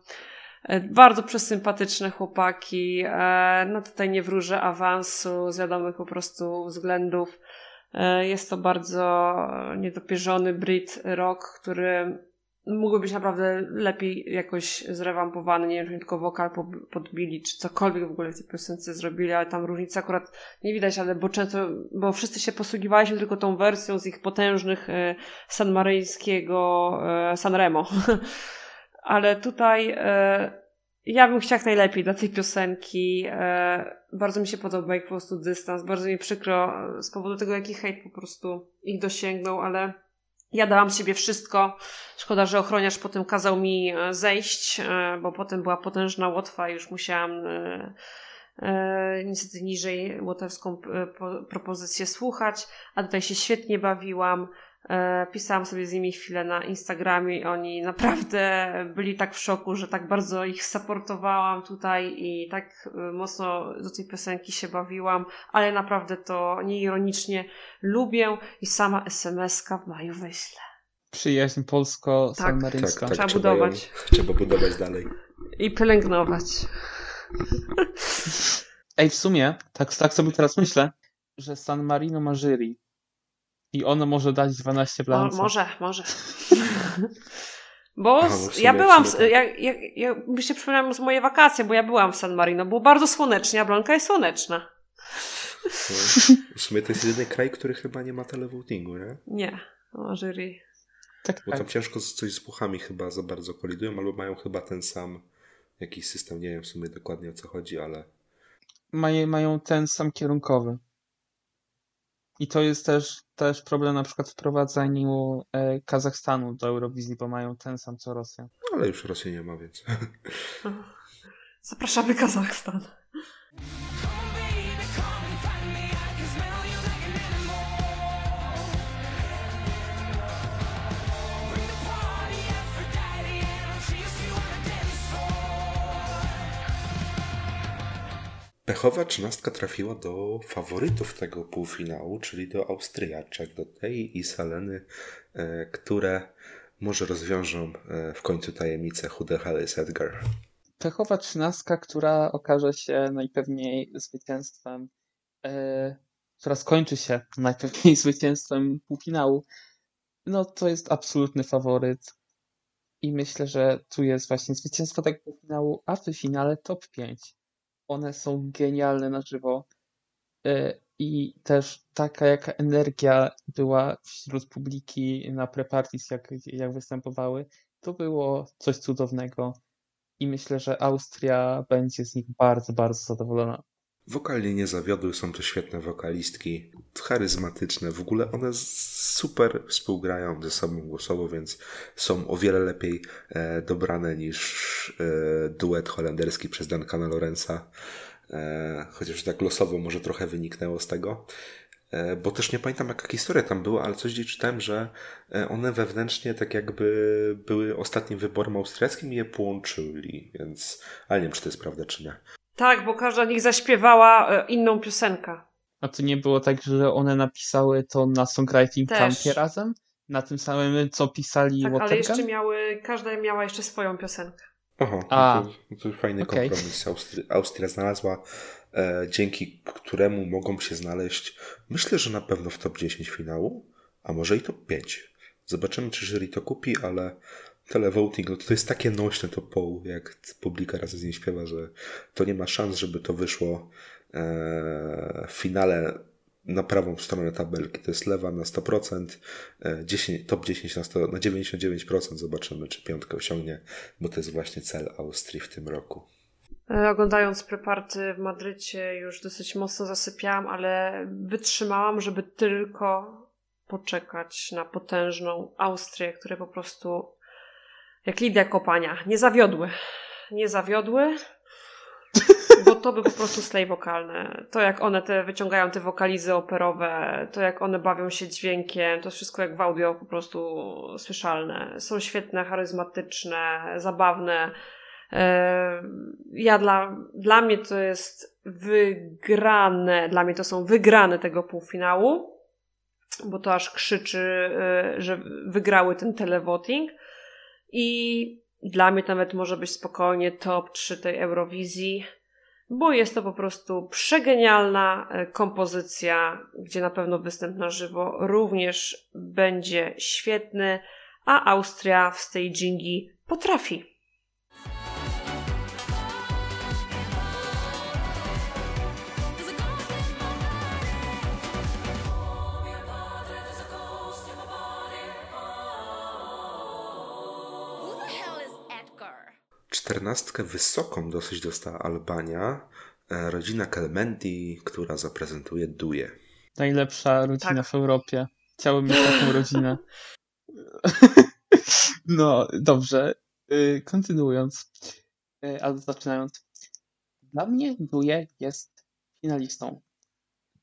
E, Bardzo przesympatyczne chłopaki. E, No tutaj nie wróżę awansu z wiadomych po prostu względów. E, Jest to bardzo niedopierzony Brit rock, który mógłby być naprawdę lepiej jakoś zrewampowany. Nie wiem, czy tylko wokal po- podbili, czy cokolwiek w ogóle w tej piosence zrobili, ale tam różnicy akurat nie widać, ale bo często, bo wszyscy się posługiwaliśmy tylko tą wersją z ich potężnych e, sanmaryńskiego e, Sanremo. ale tutaj e, ja bym chciała jak najlepiej dla tej piosenki. E, bardzo mi się podoba ich po prostu dystans. Bardzo mi przykro z powodu tego, jaki hejt po prostu ich dosięgnął, ale ja dałam z siebie wszystko. Szkoda, że ochroniarz potem kazał mi e, zejść, e, bo potem była potężna łotwa i już musiałam e, niestety niżej łotewską po- propozycję słuchać, a tutaj się świetnie bawiłam. E, Pisałam sobie z nimi chwilę na Instagramie i oni naprawdę byli tak w szoku, że tak bardzo ich supportowałam tutaj i tak e, mocno do tej piosenki się bawiłam, ale naprawdę to nieironicznie lubię i sama SMS-ka w maju wyślę. Przyjaźń polsko-sanmaryńska. Tak, tak, Trzeba trzeba, ją, budować. trzeba budować dalej. I pielęgnować. Ej, w sumie, tak, tak sobie teraz myślę, że San Marino ma jury. I ono może dać 12 Mo, blanco. może, może. Bo no ja byłam, sumie s- ja, ja, ja mi się przypominają z moje wakacje, bo ja byłam w San Marino. Było bardzo słonecznie, a Blanka jest słoneczna. No, w sumie to jest jedyny kraj, który chyba nie ma televotingu, nie? Nie, o jury. Tak, Bo tak. tam ciężko z- coś z Włochami chyba za bardzo kolidują, albo mają chyba ten sam jakiś system, nie wiem w sumie dokładnie o co chodzi, ale Mają, mają ten sam kierunkowy. I to jest też, też problem na przykład w wprowadzaniu e, Kazachstanu do Eurowizji, bo mają ten sam co Rosja. ale już Rosji nie ma, więc Zapraszamy Kazachstan. Pechowa trzynastka trafiła do faworytów tego półfinału, czyli do Austriaczek, do tej i Saleny, e, które może rozwiążą e, w końcu tajemnicę Who the hell is Edgar. Pechowa trzynastka, która okaże się najpewniej zwycięstwem, e, która skończy się najpewniej zwycięstwem półfinału, no to jest absolutny faworyt. I myślę, że tu jest właśnie zwycięstwo tego półfinału, a w finale top 5. One są genialne na żywo. E, I też taka jaka energia była wśród publiki na pre-parties, jak, jak występowały, to było coś cudownego i myślę, że Austria będzie z nich bardzo, bardzo zadowolona. Wokalnie nie zawiodły, są to świetne wokalistki, charyzmatyczne, w ogóle one super współgrają ze sobą głosowo, więc są o wiele lepiej e, dobrane niż e, duet holenderski przez Duncana Lorenza, e, chociaż tak losowo może trochę wyniknęło z tego. E, Bo też nie pamiętam jaka historia tam była, ale coś gdzieś czytałem, że e, one wewnętrznie tak jakby były ostatnim wyborem austriackim i je połączyli, więc ale nie wiem czy to jest prawda czy nie. Tak, bo każda z nich zaśpiewała e, inną piosenkę. A to nie było tak, że one napisały to na songwriting Też. campie razem? Na tym samym, co pisali Tak, ale Watergun? jeszcze miały, każda miała jeszcze swoją piosenkę. Aha, A, no to, no to fajny okej. kompromis Austri- Austria znalazła, e, dzięki któremu mogą się znaleźć, myślę, że na pewno w top 10 finału, a może i top 5. Zobaczymy, czy jury to kupi, ale televoting, no to jest takie nośne to poł, jak publika razem z nim śpiewa, że to nie ma szans, żeby to wyszło e, w finale na prawą stronę tabelki. To jest lewa na 100%, e, 10, top 10 na, 100, na 99%. Zobaczymy, czy piątkę osiągnie, bo to jest właśnie cel Austrii w tym roku. E, Oglądając preparty w Madrycie już dosyć mocno zasypiałam, ale wytrzymałam, żeby tylko poczekać na potężną Austrię, które po prostu jak Lidia Kopania nie zawiodły. Nie zawiodły, bo to by po prostu slay wokalne. To jak one te wyciągają te wokalizy operowe, to jak one bawią się dźwiękiem, to wszystko jak w audio po prostu słyszalne. Są świetne, charyzmatyczne, zabawne. E, Ja dla, dla mnie to jest wygrane, dla mnie to są wygrane tego półfinału, bo to aż krzyczy, e, że wygrały ten televoting. I dla mnie nawet może być spokojnie top 3 tej Eurowizji, bo jest to po prostu przegenialna e, kompozycja, gdzie na pewno występ na żywo również będzie świetny, a Austria w stagingi potrafi. Czternastkę wysoką dosyć dostała Albania, e, rodzina Kelmendi, która zaprezentuje Duje. Najlepsza rodzina Tak. w Europie. Chciałbym mieć taką rodzinę. No, dobrze. Y, Kontynuując, y, albo zaczynając. Dla mnie Duje jest finalistą.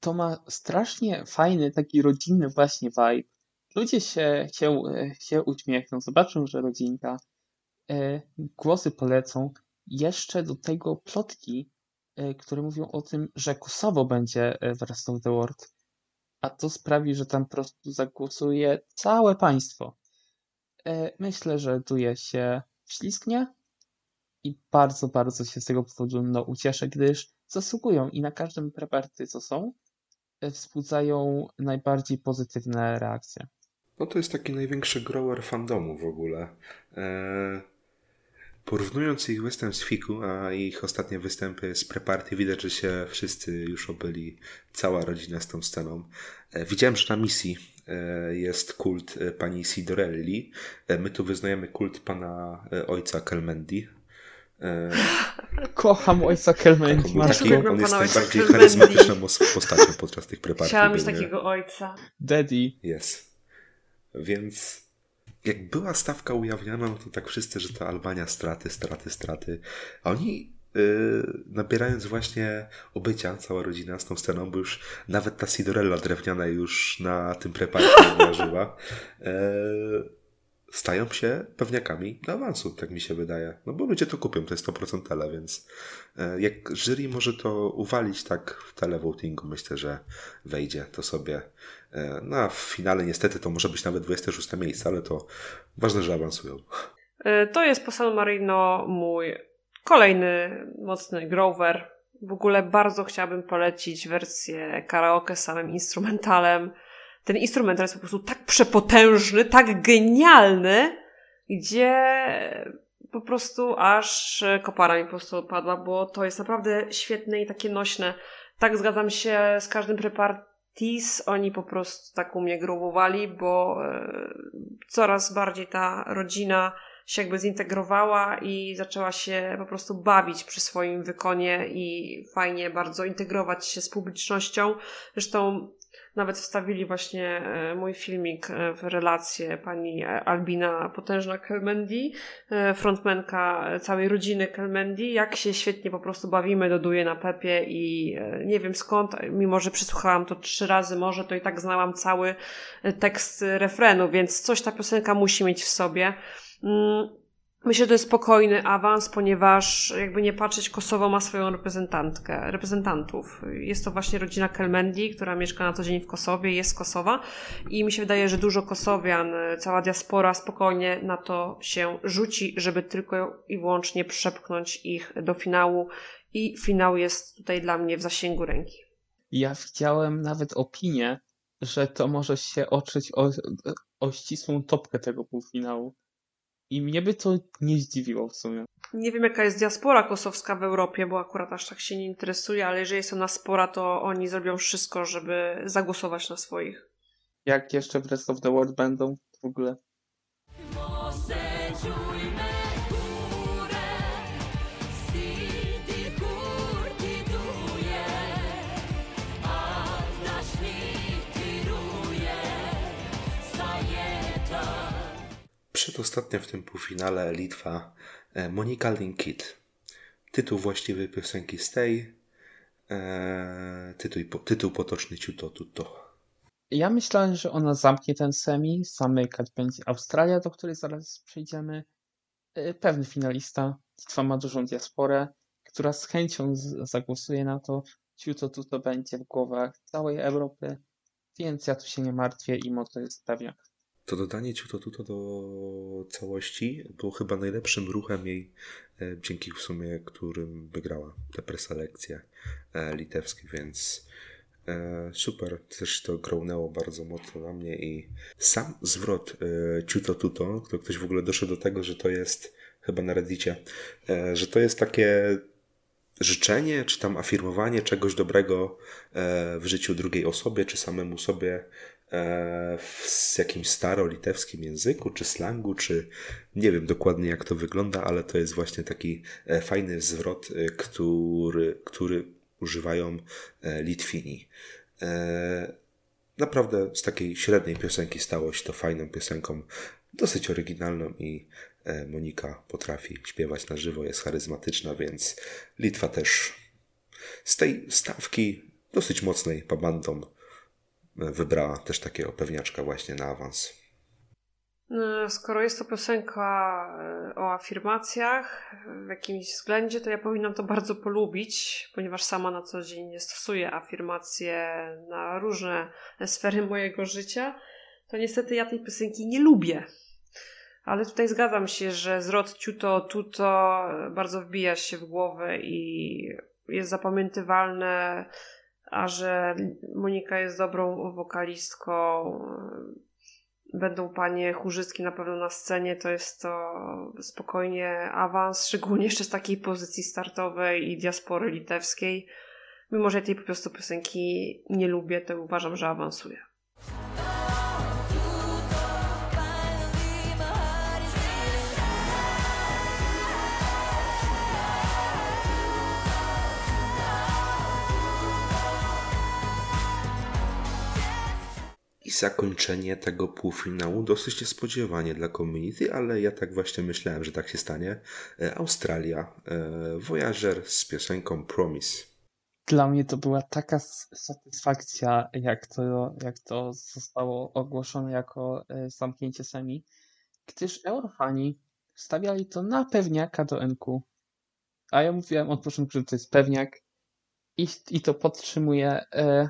To ma strasznie fajny, taki rodzinny właśnie vibe. Ludzie się, się, się uśmiechną, zobaczą, że rodzinka. Y, Głosy polecą. Jeszcze do tego plotki, y, które mówią o tym, że Kosowo będzie y, w Rest of the World. A to sprawi, że tam po prostu zagłosuje całe państwo. E, Myślę, że Duje się wślizgnie i bardzo, bardzo się z tego powodu no, ucieszę, gdyż zasługują i na każdym preparty, co są, e, wzbudzają najbardziej pozytywne reakcje. No to jest taki największy grower fandomu w ogóle. E, porównując ich występ z Fiku, a ich ostatnie występy z Preparty, widać, że się wszyscy już obyli, cała rodzina z tą sceną. E, widziałem, że na misji e, jest kult e, pani Sidorelli. My tu wyznajemy kult pana ojca Kelmendi. Kocham ojca Kelmendi, Też taki, on jest najbardziej charyzmatyczną os- postacią podczas tych Preparty. Chciałam mieć takiego ojca. Daddy. Jest. Więc jak była stawka ujawniana, no to tak wszyscy, że to Albania straty, straty, straty. A oni yy, nabierając właśnie obycia, cała rodzina z tą sceną, bo już nawet ta Sidorella drewniana już na tym preparcie wydarzyła, yy, stają się pewniakami do awansu, tak mi się wydaje. No bo ludzie to kupią, to jest 100% tele, więc e, jak jury może to uwalić tak w televotingu, myślę, że wejdzie to sobie. E, No a w finale niestety to może być nawet 26 miejsce, ale to ważne, że awansują. E, To jest po San Marino mój kolejny mocny grover. W ogóle bardzo chciałabym polecić wersję karaoke z samym instrumentalem. Ten instrumental jest po prostu tak przepotężny, tak genialny, gdzie po prostu aż kopara mi po prostu odpadła, bo to jest naprawdę świetne i takie nośne. Tak zgadzam się z każdym prepartis, oni po prostu tak u mnie grubowali, bo e, coraz bardziej ta rodzina się jakby zintegrowała i zaczęła się po prostu bawić przy swoim wykonie i fajnie bardzo integrować się z publicznością. Zresztą nawet wstawili właśnie e, mój filmik e, w relację pani e, Albina Potężna Kelmendi, frontmenka całej rodziny Kelmendi, jak się świetnie po prostu bawimy, doduje na Pepie i nie wiem skąd, mimo że przesłuchałam to trzy razy może, to i tak znałam cały tekst refrenu, więc coś ta piosenka musi mieć w sobie. Myślę, że to jest spokojny awans, ponieważ jakby nie patrzeć, Kosowo ma swoją reprezentantkę, reprezentantów. Jest to właśnie rodzina Kelmendi, która mieszka na co dzień w Kosowie, jest z Kosowa i mi się wydaje, że dużo Kosowian, cała diaspora spokojnie na to się rzuci, żeby tylko i wyłącznie przepchnąć ich do finału i finał jest tutaj dla mnie w zasięgu ręki. Ja widziałem nawet opinię, że to może się otrzeć o, o ścisłą topkę tego półfinału. I mnie by to nie zdziwiło w sumie. Nie wiem, jaka jest diaspora kosowska w Europie, bo akurat aż tak się nie interesuje, ale jeżeli jest ona spora, to oni zrobią wszystko, żeby zagłosować na swoich. Jak jeszcze w Rest of the World będą w ogóle. Przedostatnia w tym półfinale Litwa e, Monika Linkit. Tytuł właściwej piosenki Stay. E, tytuł, tytuł potoczny Ciuto Tuto. Ja myślałem, że ona zamknie ten semi, zamykać będzie Australia, do której zaraz przejdziemy. Y, Pewny finalista, Litwa ma dużą diasporę, która z chęcią zagłosuje na to. Ciuto Tuto będzie w głowach całej Europy, więc ja tu się nie martwię i to jest pewniak. To dodanie Ciuto Tuto do całości było chyba najlepszym ruchem jej, e, dzięki w sumie którym wygrała te preselekcje litewskie, więc e, super. Też to grołnęło bardzo mocno na mnie i sam zwrot e, Ciuto Tuto, to ktoś w ogóle doszedł do tego, że to jest chyba na Reddicie, że to jest takie życzenie, czy tam afirmowanie czegoś dobrego w życiu drugiej osobie, czy samemu sobie w jakimś staro-litewskim języku, czy slangu, czy nie wiem dokładnie jak to wygląda, ale to jest właśnie taki e, fajny zwrot, e, który, który używają e, Litwini. E, Naprawdę z takiej średniej piosenki stało się to fajną piosenką, dosyć oryginalną i e, Monika potrafi śpiewać na żywo, jest charyzmatyczna, więc Litwa też z tej stawki dosyć mocnej pabandą e, wybrała też takiego pewniaczka właśnie na awans. No, Skoro jest to piosenka e, o afirmacjach w jakimś względzie, to ja powinnam to bardzo polubić, ponieważ sama na co dzień stosuję afirmacje na różne sfery mojego życia, to niestety ja tej piosenki nie lubię. Ale tutaj zgadzam się, że zwrot ciuto tuto bardzo wbija się w głowę i jest zapamiętywalne, a że Monika jest dobrą wokalistką, będą panie chórzystki na pewno na scenie, to jest to spokojnie awans, szczególnie jeszcze z takiej pozycji startowej i diaspory litewskiej. Mimo, że tej po prostu piosenki nie lubię, to uważam, że awansuje. Zakończenie tego półfinału dosyć niespodziewanie dla community, ale ja tak właśnie myślałem, że tak się stanie. E, Australia, e, Voyager z piosenką Promise. Dla mnie to była taka satysfakcja, jak to, jak to zostało ogłoszone jako e, zamknięcie semi, gdyż Eurofani stawiali to na pewniaka do NQ. A ja mówiłem od początku, że to jest pewniak i, i to podtrzymuję. E,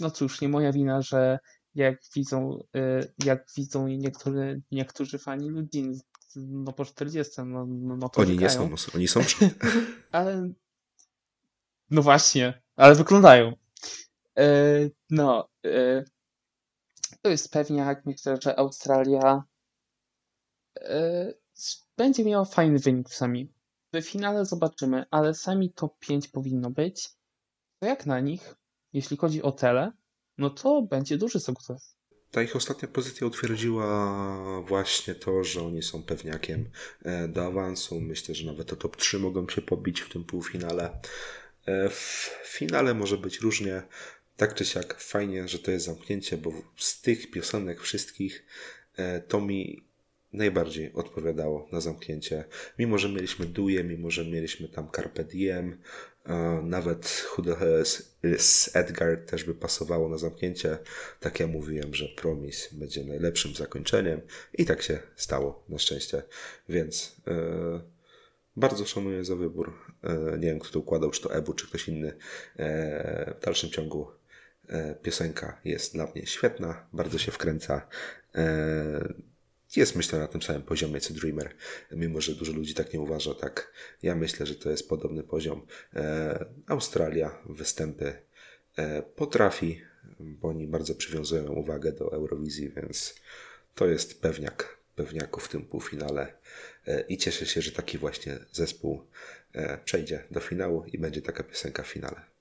no cóż, nie moja wina, że jak widzą, e, jak widzą niektórzy, niektórzy fani ludzi no po 40, no, no, no to Oni nie czekają. są, oni są przy... Ale. No właśnie, ale wyglądają. E, no. E, to jest pewniak. Myślę, że Australia będzie miała fajny wynik w sami. W finale zobaczymy, ale sami top 5 powinno być. To jak na nich, jeśli chodzi o tele, no to będzie duży sukces. Ta ich ostatnia pozycja utwierdziła właśnie to, że oni są pewniakiem e, do awansu. Myślę, że nawet o top 3 mogą się pobić w tym półfinale. E, W finale może być różnie. Tak czy siak fajnie, że to jest zamknięcie, bo z tych piosenek wszystkich e, to mi najbardziej odpowiadało na zamknięcie. Mimo, że mieliśmy Duje, mimo, że mieliśmy tam Carpe Diem, nawet is- is Edgar też by pasowało na zamknięcie. Tak ja mówiłem, że Promise będzie najlepszym zakończeniem i tak się stało na szczęście. Więc e, bardzo szanuję za wybór. E, nie wiem, kto to układał, czy to Ebu, czy ktoś inny. E, w dalszym ciągu piosenka jest dla mnie świetna, bardzo się wkręca. Jest myślę na tym samym poziomie co Dreamer, mimo że dużo ludzi tak nie uważa. Tak, ja myślę, że to jest podobny poziom. E, Australia, występy e, potrafi, bo oni bardzo przywiązują uwagę do Eurowizji, więc to jest pewniak pewniaków w tym półfinale E, i cieszę się, że taki właśnie zespół e, przejdzie do finału i będzie taka piosenka w finale.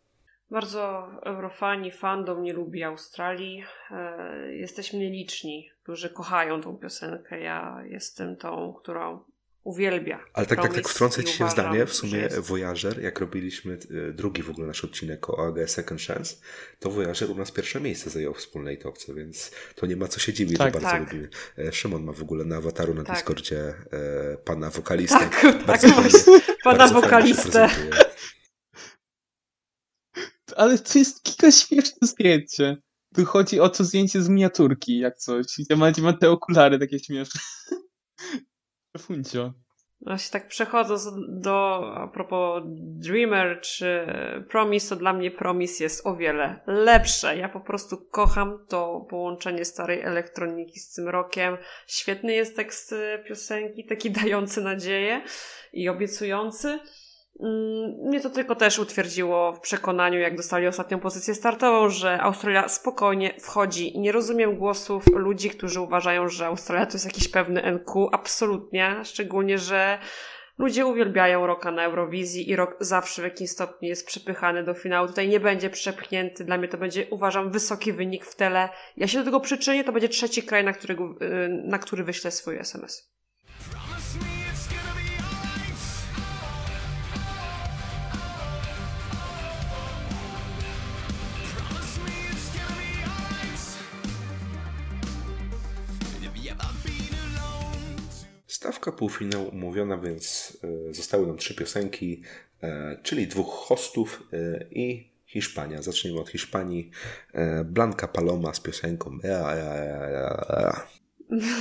Bardzo eurofani, fandom nie lubi Australii. E, jesteśmy nieliczni, którzy kochają tą piosenkę. Ja jestem tą, którą uwielbia. Ale tak, tak, tak wtrącę ci się w uważam, zdanie. W sumie jest- Voyager, jak robiliśmy y, drugi w ogóle nasz odcinek o AG Second Chance, to Voyager u nas pierwsze miejsce zajął w wspólnej topce, więc to nie ma co się dziwić, Tak, że bardzo tak. lubimy. E, Szymon ma w ogóle na awataru na Tak. Discordzie e, pana wokalistę. Tak, tak, Bardzo fajnie- pana bardzo wokalistę. Ale to jest kilka śmieszne zdjęcie. Tu chodzi o to zdjęcie z miniaturki, jak coś. Ma, gdzie ma te okulary takie śmieszne. Funcio. Właśnie tak przechodząc do, a propos Dreamer czy Promise, to dla mnie Promise jest o wiele lepsze. Ja po prostu kocham to połączenie starej elektroniki z tym rokiem. Świetny jest tekst y, piosenki, taki dający nadzieję i obiecujący. Mm, Mnie to tylko też utwierdziło w przekonaniu, jak dostali ostatnią pozycję startową, że Australia spokojnie wchodzi. Nie rozumiem głosów ludzi, którzy uważają, że Australia to jest jakiś pewny NQ. Absolutnie. Szczególnie, że ludzie uwielbiają roka na Eurowizji i rok zawsze w jakimś stopniu jest przepychany do finału. Tutaj nie będzie przepchnięty. Dla mnie to będzie, uważam, wysoki wynik w tele. Ja się do tego przyczynię. To będzie trzeci kraj, na, którego, y, na który wyślę swój SMS. Stawka półfinału umówiona, więc e, zostały nam trzy piosenki, e, czyli dwóch hostów e, i Hiszpania. Zacznijmy od Hiszpanii. Blanca Paloma z piosenką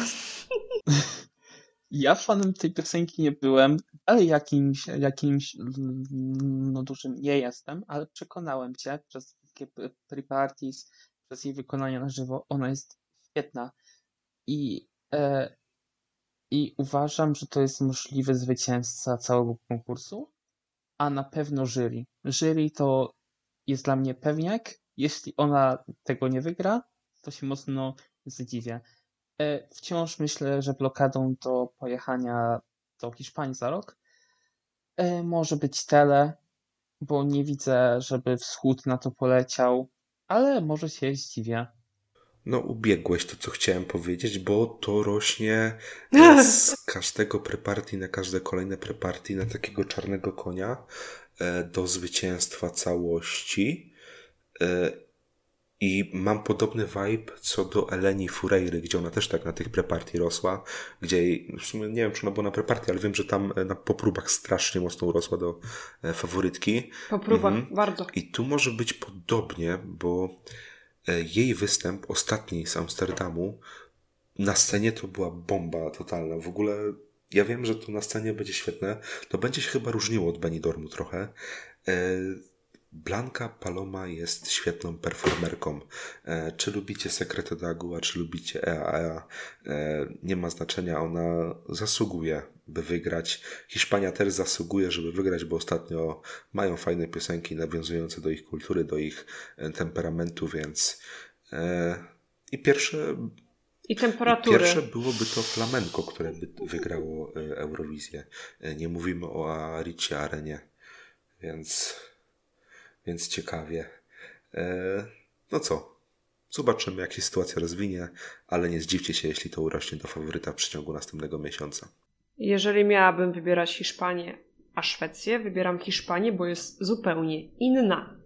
ja, fanem tej piosenki nie byłem, ale jakimś, jakimś no dużym nie jestem, ale przekonałem się przez p- pre-parties, przez jej wykonanie na żywo, ona jest świetna i, i uważam, że to jest możliwy zwycięzca całego konkursu, a na pewno jury. Jury to jest dla mnie pewniak, jeśli ona tego nie wygra, to się mocno zdziwię. E, Wciąż myślę, że blokadą do pojechania do Hiszpanii za rok e, może być tele, bo nie widzę, żeby wschód na to poleciał, ale może się zdziwię. No, ubiegłeś to, co chciałem powiedzieć, bo to rośnie z każdego prepartii na każde kolejne prepartii na takiego czarnego konia e, do zwycięstwa całości. E, I mam podobny vibe co do Eleni Fureyry, gdzie ona też tak na tych prepartii rosła, gdzie jej- w sumie nie wiem, czy ona była na prepartii, ale wiem, że tam e, na, po próbach strasznie mocno urosła do faworytki. Po próbach, Mhm. bardzo. I tu może być podobnie, bo jej występ ostatni z Amsterdamu na scenie to była bomba totalna. W ogóle ja wiem, że to na scenie będzie świetne. To będzie się chyba różniło od Benidormu trochę. E, Blanka Paloma jest świetną performerką. E, Czy lubicie Sekretę Dagua, czy lubicie EAEA, e, nie ma znaczenia, ona zasługuje, by wygrać. Hiszpania też zasługuje, żeby wygrać, bo ostatnio mają fajne piosenki nawiązujące do ich kultury, do ich e, temperamentu, więc e, i pierwsze, I temperatury. pierwsze byłoby to flamenko, które by wygrało e, Eurowizję. E, Nie mówimy o Aricie Arenie, więc, więc ciekawie. E, No co? Zobaczymy, jak się sytuacja rozwinie, ale nie zdziwcie się, jeśli to urośnie do faworyta w przeciągu następnego miesiąca. Jeżeli miałabym wybierać Hiszpanię, a Szwecję, wybieram Hiszpanię, bo jest zupełnie inna.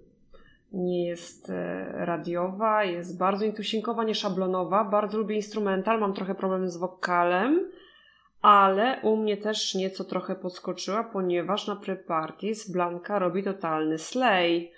Nie jest e, radiowa, jest bardzo intuisinkowa, nieszablonowa. Bardzo lubię instrumental, mam trochę problem z wokalem, ale u mnie też nieco trochę podskoczyła, ponieważ na pre-parties Blanka robi totalny slay.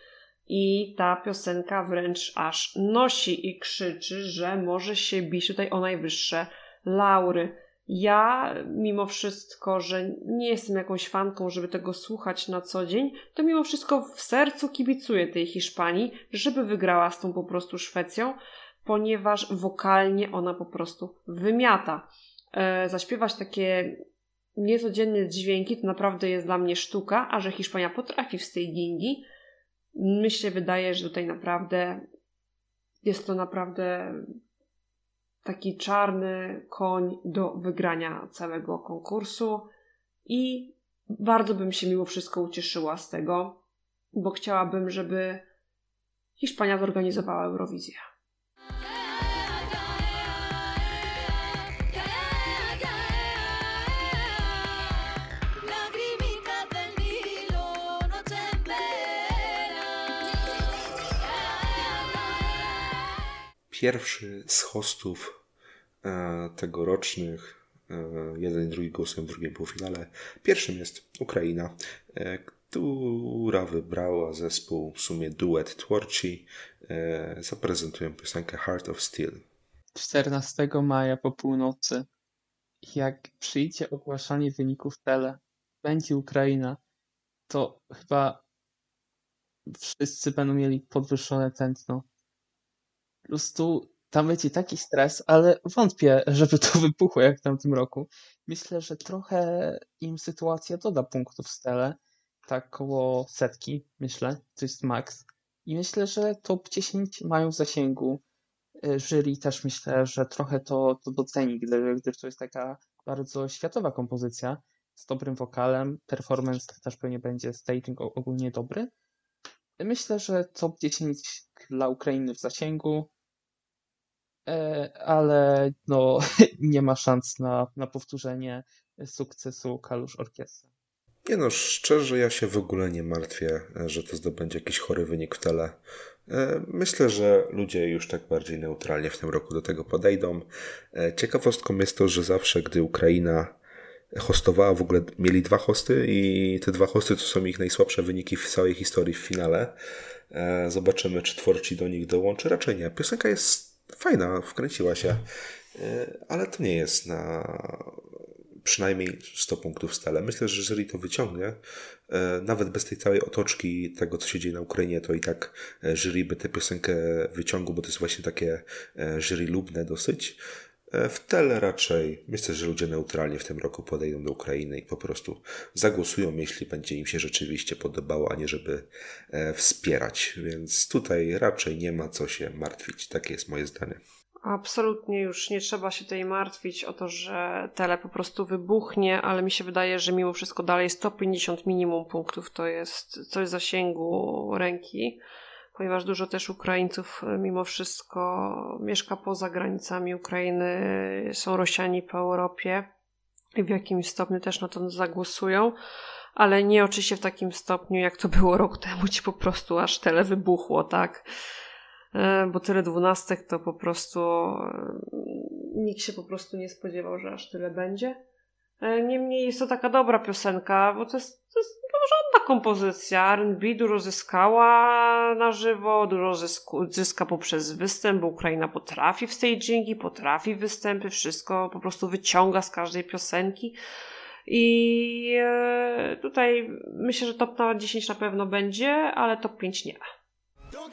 I ta piosenka wręcz aż nosi i krzyczy, że może się bić tutaj o najwyższe laury. Ja, mimo wszystko, że nie jestem jakąś fanką, żeby tego słuchać na co dzień, to mimo wszystko w sercu kibicuję tej Hiszpanii, żeby wygrała z tą po prostu Szwecją, ponieważ wokalnie ona po prostu wymiata. E, zaśpiewać takie niecodzienne dźwięki to naprawdę jest dla mnie sztuka, a że Hiszpania potrafi w tej gingi, mi się wydaje, że tutaj naprawdę jest to naprawdę taki czarny koń do wygrania całego konkursu i bardzo bym się mimo wszystko ucieszyła z tego, bo chciałabym, żeby Hiszpania zorganizowała Eurowizję. Pierwszy z hostów e, tegorocznych, e, jeden i drugi głosują w drugim półfinale. Pierwszym jest Ukraina, e, która wybrała zespół, w sumie duet Tworci. Zaprezentują piosenkę Heart of Steel. 14 maja po północy, jak przyjdzie ogłaszanie wyników tele, będzie Ukraina, to chyba wszyscy będą mieli podwyższone tętno. Prostu tam będzie taki stres, ale wątpię, żeby to wybuchło jak w tamtym roku. Myślę, że trochę im sytuacja doda punktów w tele, tak koło setki, myślę, to jest max. I myślę, że top 10 mają w zasięgu. Y, Jury też myślę, że trochę to, to doceni, gdyż, gdyż to jest taka bardzo światowa kompozycja z dobrym wokalem, performance też pewnie będzie, staging ogólnie dobry. Myślę, że top 10 dla Ukrainy w zasięgu, e, ale no, nie ma szans na, na powtórzenie sukcesu Kalusz Orkiestra. Nie no, szczerze ja się w ogóle nie martwię, e, że to zdobędzie jakiś chory wynik w tele. E, Myślę, że ludzie już tak bardziej neutralnie w tym roku do tego podejdą. E, Ciekawostką jest to, że zawsze, gdy Ukraina hostowała, w ogóle mieli dwa hosty i te dwa hosty to są ich najsłabsze wyniki w całej historii w finale. E, Zobaczymy, czy twórci do nich dołączy. Raczej nie. Piosenka jest fajna, wkręciła się, E, ale to nie jest na przynajmniej 100 punktów stale. Myślę, że jeżeli to wyciągnie, e, nawet bez tej całej otoczki tego, co się dzieje na Ukrainie, to i tak e, jury by tę piosenkę wyciągł, bo to jest właśnie takie jury lubne dosyć. E, W tele raczej myślę, że ludzie neutralnie w tym roku podejdą do Ukrainy i po prostu zagłosują, jeśli będzie im się rzeczywiście podobało, a nie żeby e, wspierać. Więc tutaj raczej nie ma co się martwić. Takie jest moje zdanie. Absolutnie już nie trzeba się tutaj martwić o to, że tele po prostu wybuchnie, ale mi się wydaje, że mimo wszystko dalej 150 minimum punktów to jest coś zasięgu ręki, ponieważ dużo też Ukraińców e, mimo wszystko mieszka poza granicami Ukrainy, są Rosjanie po Europie i w jakimś stopniu też na to zagłosują, ale nie oczywiście w takim stopniu, jak to było rok temu, gdzie po prostu aż tele wybuchło, tak? E, bo tyle dwunastek to po prostu e, nikt się po prostu nie spodziewał, że aż tyle będzie. E, Niemniej jest to taka dobra piosenka, bo to jest, to jest porządna kompozycja. R&B dużo zyskała na żywo, dużo zysku, zyska poprzez występ, bo Ukraina potrafi w stagingi, potrafi występy, wszystko po prostu wyciąga z każdej piosenki. I e, tutaj myślę, że top na 10 na pewno będzie, ale top 5 nie. Don't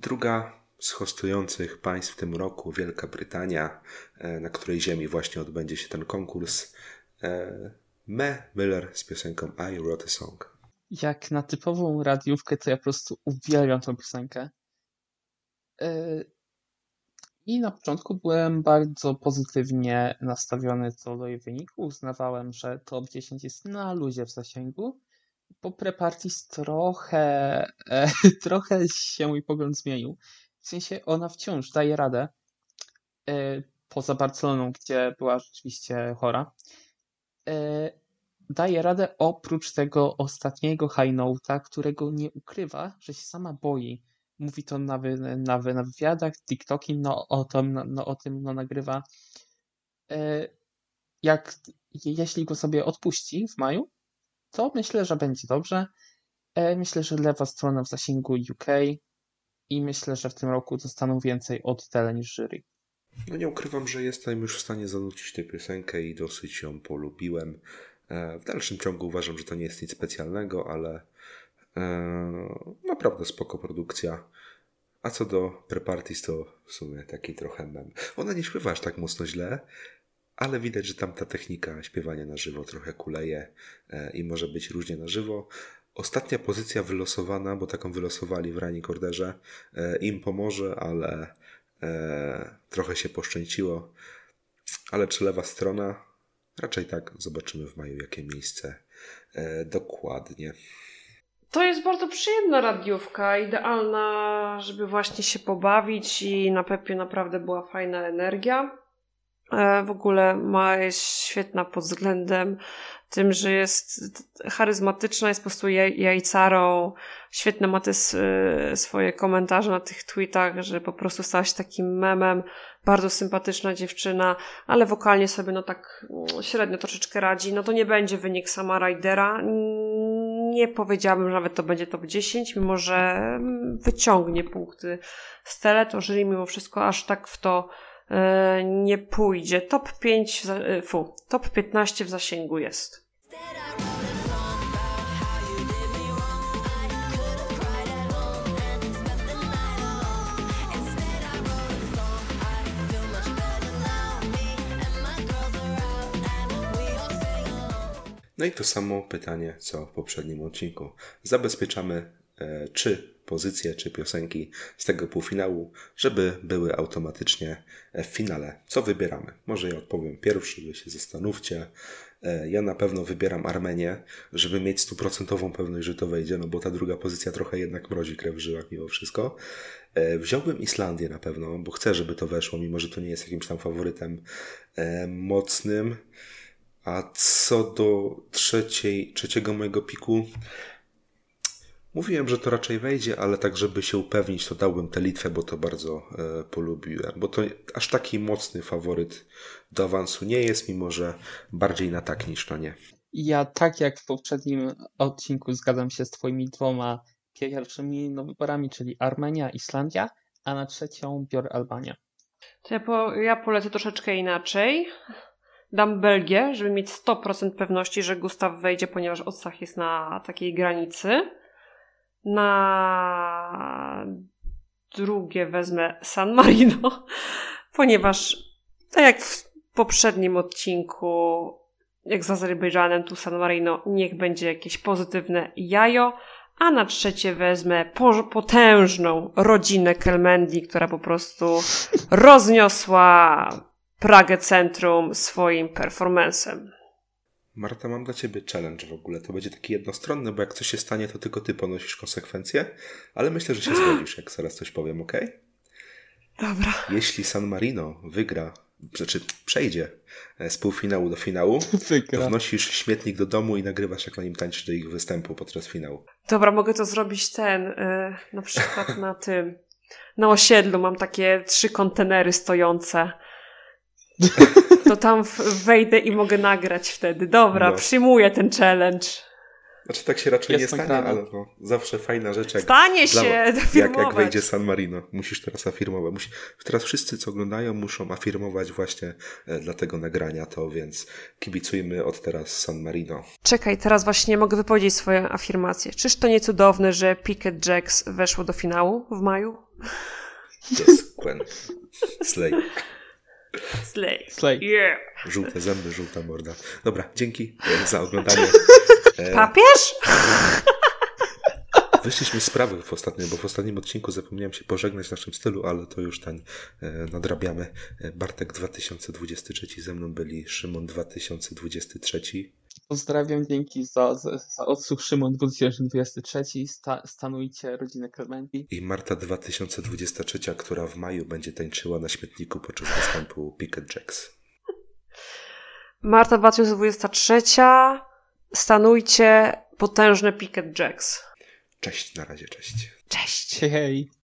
Druga z hostujących państw w tym roku, Wielka Brytania, e, na której ziemi właśnie odbędzie się ten konkurs. e, Me Miller z piosenką I Wrote a Song. Jak na typową radiówkę, to ja po prostu uwielbiam tą piosenkę. Yy, I na początku byłem bardzo pozytywnie nastawiony co do jej wyniku. Uznawałem, że top 10 jest na luzie w zasięgu. Po prepartis trochę, e, trochę się mój pogląd zmienił. W sensie ona wciąż daje radę. E, poza Barceloną, gdzie była rzeczywiście chora. E, daje radę oprócz tego ostatniego high note'a, którego nie ukrywa, że się sama boi. Mówi to na, wy, na, wy, na wywiadach, TikToki, no o tym, no, no, o tym no, nagrywa. E, jak, je- jeśli go sobie odpuści w maju, to myślę, że będzie dobrze. E, myślę, że lewa strona w zasięgu UK i myślę, że w tym roku dostaną więcej od tele niż jury. No nie ukrywam, że jestem już w stanie zanucić tę piosenkę i dosyć ją polubiłem. E, W dalszym ciągu uważam, że to nie jest nic specjalnego, ale e, naprawdę spoko produkcja. A co do Prepartis, to w sumie taki trochę mem. Ona nie śpiewa aż tak mocno źle, ale widać, że tam ta technika śpiewania na żywo trochę kuleje e, i może być różnie na żywo. Ostatnia pozycja wylosowana, bo taką wylosowali w Running Orderze, e, im pomoże, ale e, trochę się poszczęciło. Ale czy lewa strona? Raczej tak. Zobaczymy w maju, jakie miejsce dokładnie. To jest bardzo przyjemna radiówka, idealna, żeby właśnie się pobawić i na Pepie naprawdę była fajna energia. E, W ogóle ma jest świetna pod względem tym, że jest charyzmatyczna, jest po prostu jaj- jajcarą. Świetne ma te e, swoje komentarze na tych tweetach, że po prostu stała się takim memem. Bardzo sympatyczna dziewczyna, ale wokalnie sobie no tak mm, średnio troszeczkę radzi. No to nie będzie wynik sama Rydera. Nie powiedziałabym, że nawet to będzie top 10, mimo że mm, wyciągnie punkty z tele, to jury mimo wszystko aż tak w to nie pójdzie. Top 5, w za- e, fu, top 15 w zasięgu jest. No i to samo pytanie, co w poprzednim odcinku. Zabezpieczamy e, trzy pozycje, czy piosenki z tego półfinału, żeby były automatycznie w finale. Co wybieramy? Może ja odpowiem pierwszy, wy się zastanówcie. E, ja na pewno wybieram Armenię, żeby mieć stuprocentową pewność, że to wejdzie, no bo ta druga pozycja trochę jednak mrozi krew w żyłach mimo wszystko. E, wziąłbym Islandię na pewno, bo chcę, żeby to weszło, mimo że to nie jest jakimś tam faworytem mocnym. A co do trzeciej, trzeciego mojego piku, mówiłem, że to raczej wejdzie, ale tak, żeby się upewnić, to dałbym tę Litwę, bo to bardzo e, polubiłem. Bo to aż taki mocny faworyt do awansu nie jest, mimo że bardziej na tak niż na nie. Ja tak jak w poprzednim odcinku zgadzam się z twoimi dwoma pierwszymi no, wyborami, czyli Armenia, Islandia, a na trzecią biorę Albanię. To ja, po, ja polecę troszeczkę inaczej. Dam Belgię, żeby mieć 100% pewności, że Gustaw wejdzie, ponieważ Odsach jest na takiej granicy. Na drugie wezmę San Marino, ponieważ tak jak w poprzednim odcinku, jak z Azerbejdżanem, tu San Marino, niech będzie jakieś pozytywne jajo. A na trzecie wezmę po, potężną rodzinę Kelmendi, która po prostu rozniosła Pragę Centrum swoim performancem. Marta, mam dla ciebie challenge w ogóle. To będzie taki jednostronny, bo jak coś się stanie, to tylko ty ponosisz konsekwencje, ale myślę, że się zgodzisz, jak zaraz coś powiem, ok? Dobra. Jeśli San Marino wygra, znaczy przejdzie e, z półfinału do finału, to Wygra. wnosisz śmietnik do domu i nagrywasz, jak na nim tańczysz do ich występu podczas finału. Dobra, mogę to zrobić ten, y, na przykład na tym, na osiedlu mam takie trzy kontenery stojące. To tam wejdę i mogę nagrać wtedy. Dobra, No. przyjmuję ten challenge. Znaczy tak się raczej Jest nie stanie, ale no, zawsze fajna rzecz jak, Stanie dla- się, jak, jak wejdzie San Marino. Musisz teraz afirmować. Musi, teraz wszyscy, co oglądają, muszą afirmować właśnie e, dla tego nagrania to, więc kibicujmy od teraz San Marino. Czekaj, teraz właśnie mogę wypowiedzieć swoją afirmację. Czyż to nie cudowne, że Picket Jacks weszło do finału w maju? Yes. Slay. Slay. Slay. Yeah. Żółte zęby, żółta morda. Dobra, dzięki e, za oglądanie. E, Papież? Wyszliśmy z sprawy w ostatnim, bo w ostatnim odcinku zapomniałem się pożegnać w naszym stylu, ale to już ten e, nadrabiamy. Bartek 2023 ze mną byli Szymon 2023. Pozdrawiam, dzięki za, za, za odsłuch Szymon 2023. Sta, stanujcie rodzinę Clementi. I Marta 2023, która w maju będzie tańczyła na śmietniku podczas występu Picket Jacks. Marta 2023. Stanujcie potężne Picket Jacks. Cześć, na razie, cześć. Cześć. Hej.